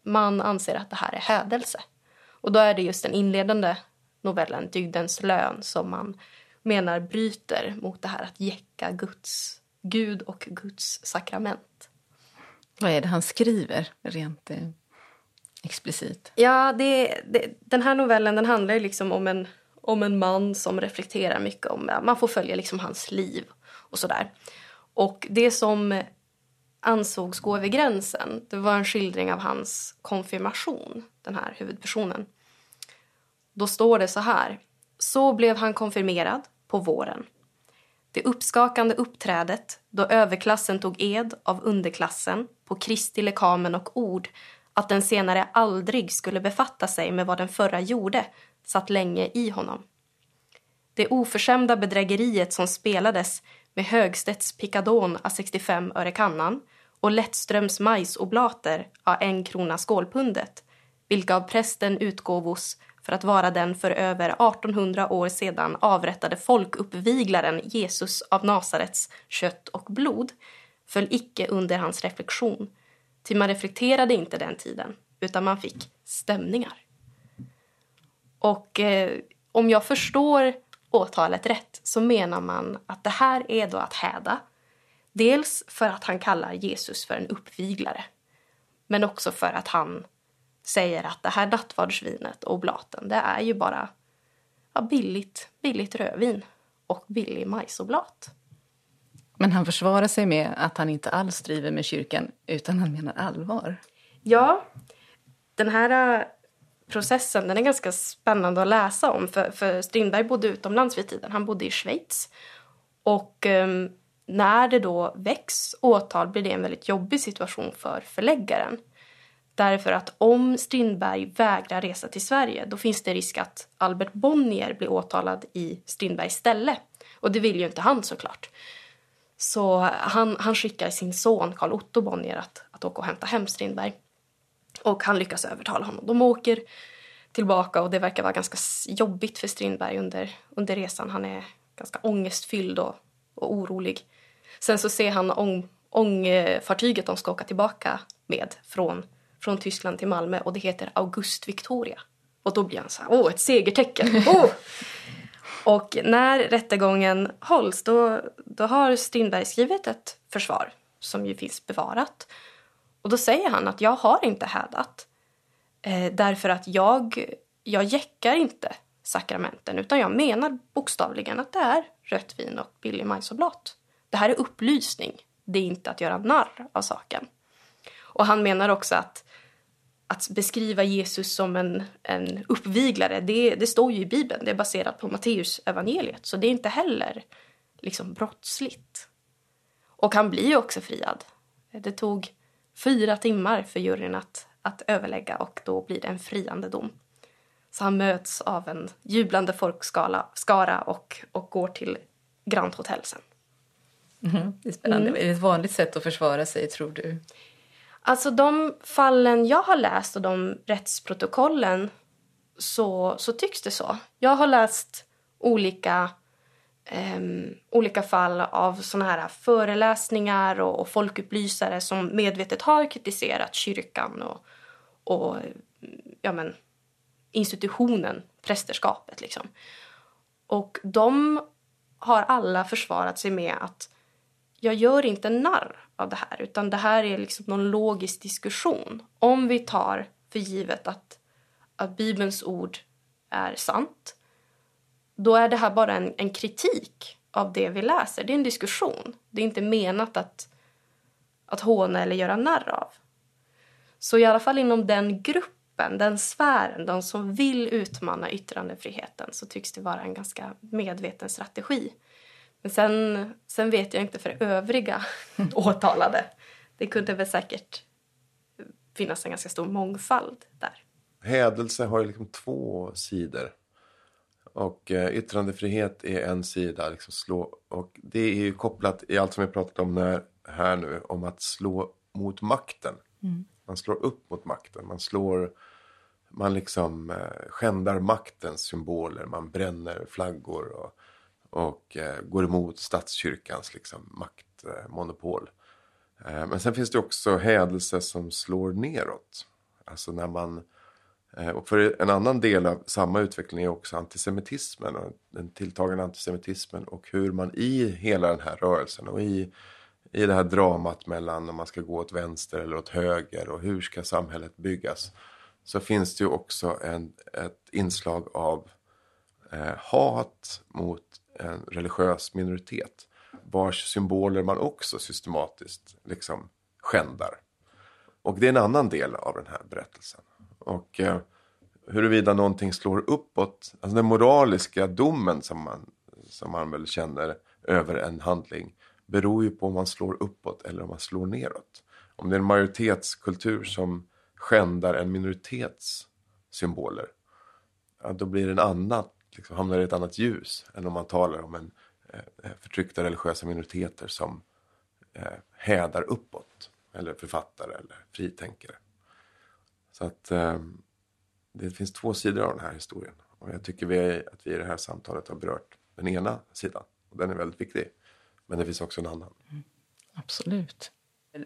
man anser att det här är hädelse. Och då är det just den inledande novellen, Dygdens lön, som man menar bryter mot det här att jäcka Guds, Gud och Guds sakrament. Vad är det han skriver rent eh, explicit? Ja, det, det, den här novellen den handlar liksom om en, om en man som reflekterar mycket om, man får följa liksom hans liv och sådär. Och det som ansågs gå över gränsen. Det var en skildring av hans konfirmation, den här huvudpersonen. Då står det så här. Så blev han konfirmerad på våren. Det uppskakande uppträdet då överklassen tog ed av underklassen på Kristi lekamen och ord att den senare aldrig skulle befatta sig med vad den förra gjorde satt länge i honom. Det oförskämda bedrägeriet som spelades med Högstedts Picadon a 65 öre kannan och Lättströms majsoblater a en krona skålpundet, vilka av prästen utgåvos för att vara den för över 1800 år sedan avrättade folkuppviglaren Jesus av Nasarets kött och blod, föll icke under hans reflektion. Ty man reflekterade inte den tiden, utan man fick stämningar. Och eh, om jag förstår åtalet rätt så menar man att det här är då att häda Dels för att han kallar Jesus för en uppviglare. Men också för att han säger att det här nattvardsvinet och oblaten, det är ju bara ja, billigt, billigt rödvin och billig majsoblat. Men han försvarar sig med att han inte alls driver med kyrkan utan han menar allvar. Ja, den här äh, processen den är ganska spännande att läsa om. För, för Strindberg bodde utomlands vid tiden. Han bodde i Schweiz. Och um, när det då väcks åtal blir det en väldigt jobbig situation för förläggaren. Därför att om Strindberg vägrar resa till Sverige då finns det risk att Albert Bonnier blir åtalad i Strindbergs ställe. Och det vill ju inte han såklart. Så han, han skickar sin son Karl Otto Bonnier att, att åka och hämta hem Strindberg. Och han lyckas övertala honom. De åker tillbaka och det verkar vara ganska jobbigt för Strindberg under, under resan. Han är ganska ångestfylld och, och orolig. Sen så ser han ång, ångfartyget de ska åka tillbaka med från, från Tyskland till Malmö och det heter August Victoria. Och då blir han så här, åh, ett segertecken! (laughs) Oh! och när rättegången hålls då, då har Strindberg skrivit ett försvar som ju finns bevarat. Och då säger han att jag har inte hädat. Eh, därför att jag, jag jäckar inte sakramenten utan jag menar bokstavligen att det är rött vin och billig majsoblat. Det här är upplysning, det är inte att göra narr av saken. Och han menar också att att beskriva Jesus som en, en uppviglare, det, det står ju i Bibeln. Det är baserat på Matteus evangeliet, så det är inte heller liksom brottsligt. Och han blir ju också friad. Det tog fyra timmar för juryn att, att överlägga och då blir det en friande dom. Så han möts av en jublande folkskara och, och går till Grand Hotel sen. Mm, det är spännande. Mm. Är det ett vanligt sätt att försvara sig, tror du? Alltså de fallen jag har läst och de rättsprotokollen så, så tycks det så. Jag har läst olika, um, olika fall av såna här föreläsningar och, och folkupplysare som medvetet har kritiserat kyrkan och, och ja, men, institutionen, prästerskapet. Liksom. Och de har alla försvarat sig med att jag gör inte narr av det här utan det här är liksom någon logisk diskussion. Om vi tar för givet att, att Bibelns ord är sant då är det här bara en, en kritik av det vi läser. Det är en diskussion. Det är inte menat att, att håna eller göra narr av. Så i alla fall inom den gruppen, den sfären, de som vill utmana yttrandefriheten så tycks det vara en ganska medveten strategi. Men sen, sen vet jag inte för övriga (laughs) åtalade. Det kunde väl säkert finnas en ganska stor mångfald där. Hädelse har ju liksom två sidor. Och eh, yttrandefrihet är en sida. Liksom slå, och det är ju kopplat i allt som vi pratat om när, här nu. Om att slå mot makten. Mm. Man slår upp mot makten. Man slår... Man liksom eh, skändar maktens symboler. Man bränner flaggor. Och, och eh, går emot statskyrkans liksom, maktmonopol. Eh, men sen finns det också hädelse som slår neråt. Alltså när man... Eh, och för en annan del av samma utveckling är också antisemitismen och den tilltagande antisemitismen och hur man i hela den här rörelsen och i, i det här dramat mellan om man ska gå åt vänster eller åt höger och hur ska samhället byggas så finns det ju också en, ett inslag av eh, hat mot en religiös minoritet vars symboler man också systematiskt liksom skändar. Och det är en annan del av den här berättelsen. Och eh, huruvida någonting slår uppåt, alltså den moraliska domen som man, som man väl känner över en handling beror ju på om man slår uppåt eller om man slår neråt. Om det är en majoritetskultur som skändar en minoritets symboler, ja, då blir det en annat liksom hamnar i ett annat ljus än om man talar om en eh, förtryckta religiösa minoriteter som eh, hädar uppåt. Eller författare eller fritänkare. Så att eh, det finns två sidor av den här historien. Och jag tycker vi, att vi i det här samtalet har berört den ena sidan. Och den är väldigt viktig. Men det finns också en annan. Mm, absolut.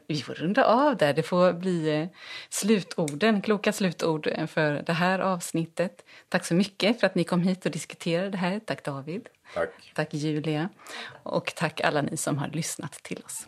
Vi får runda av där. Det får bli eh, slutorden, kloka slutord eh, för det här avsnittet. Tack så mycket för att ni kom hit och diskuterade det här. Tack David. Tack. Tack Julia. Och tack alla ni som har lyssnat till oss.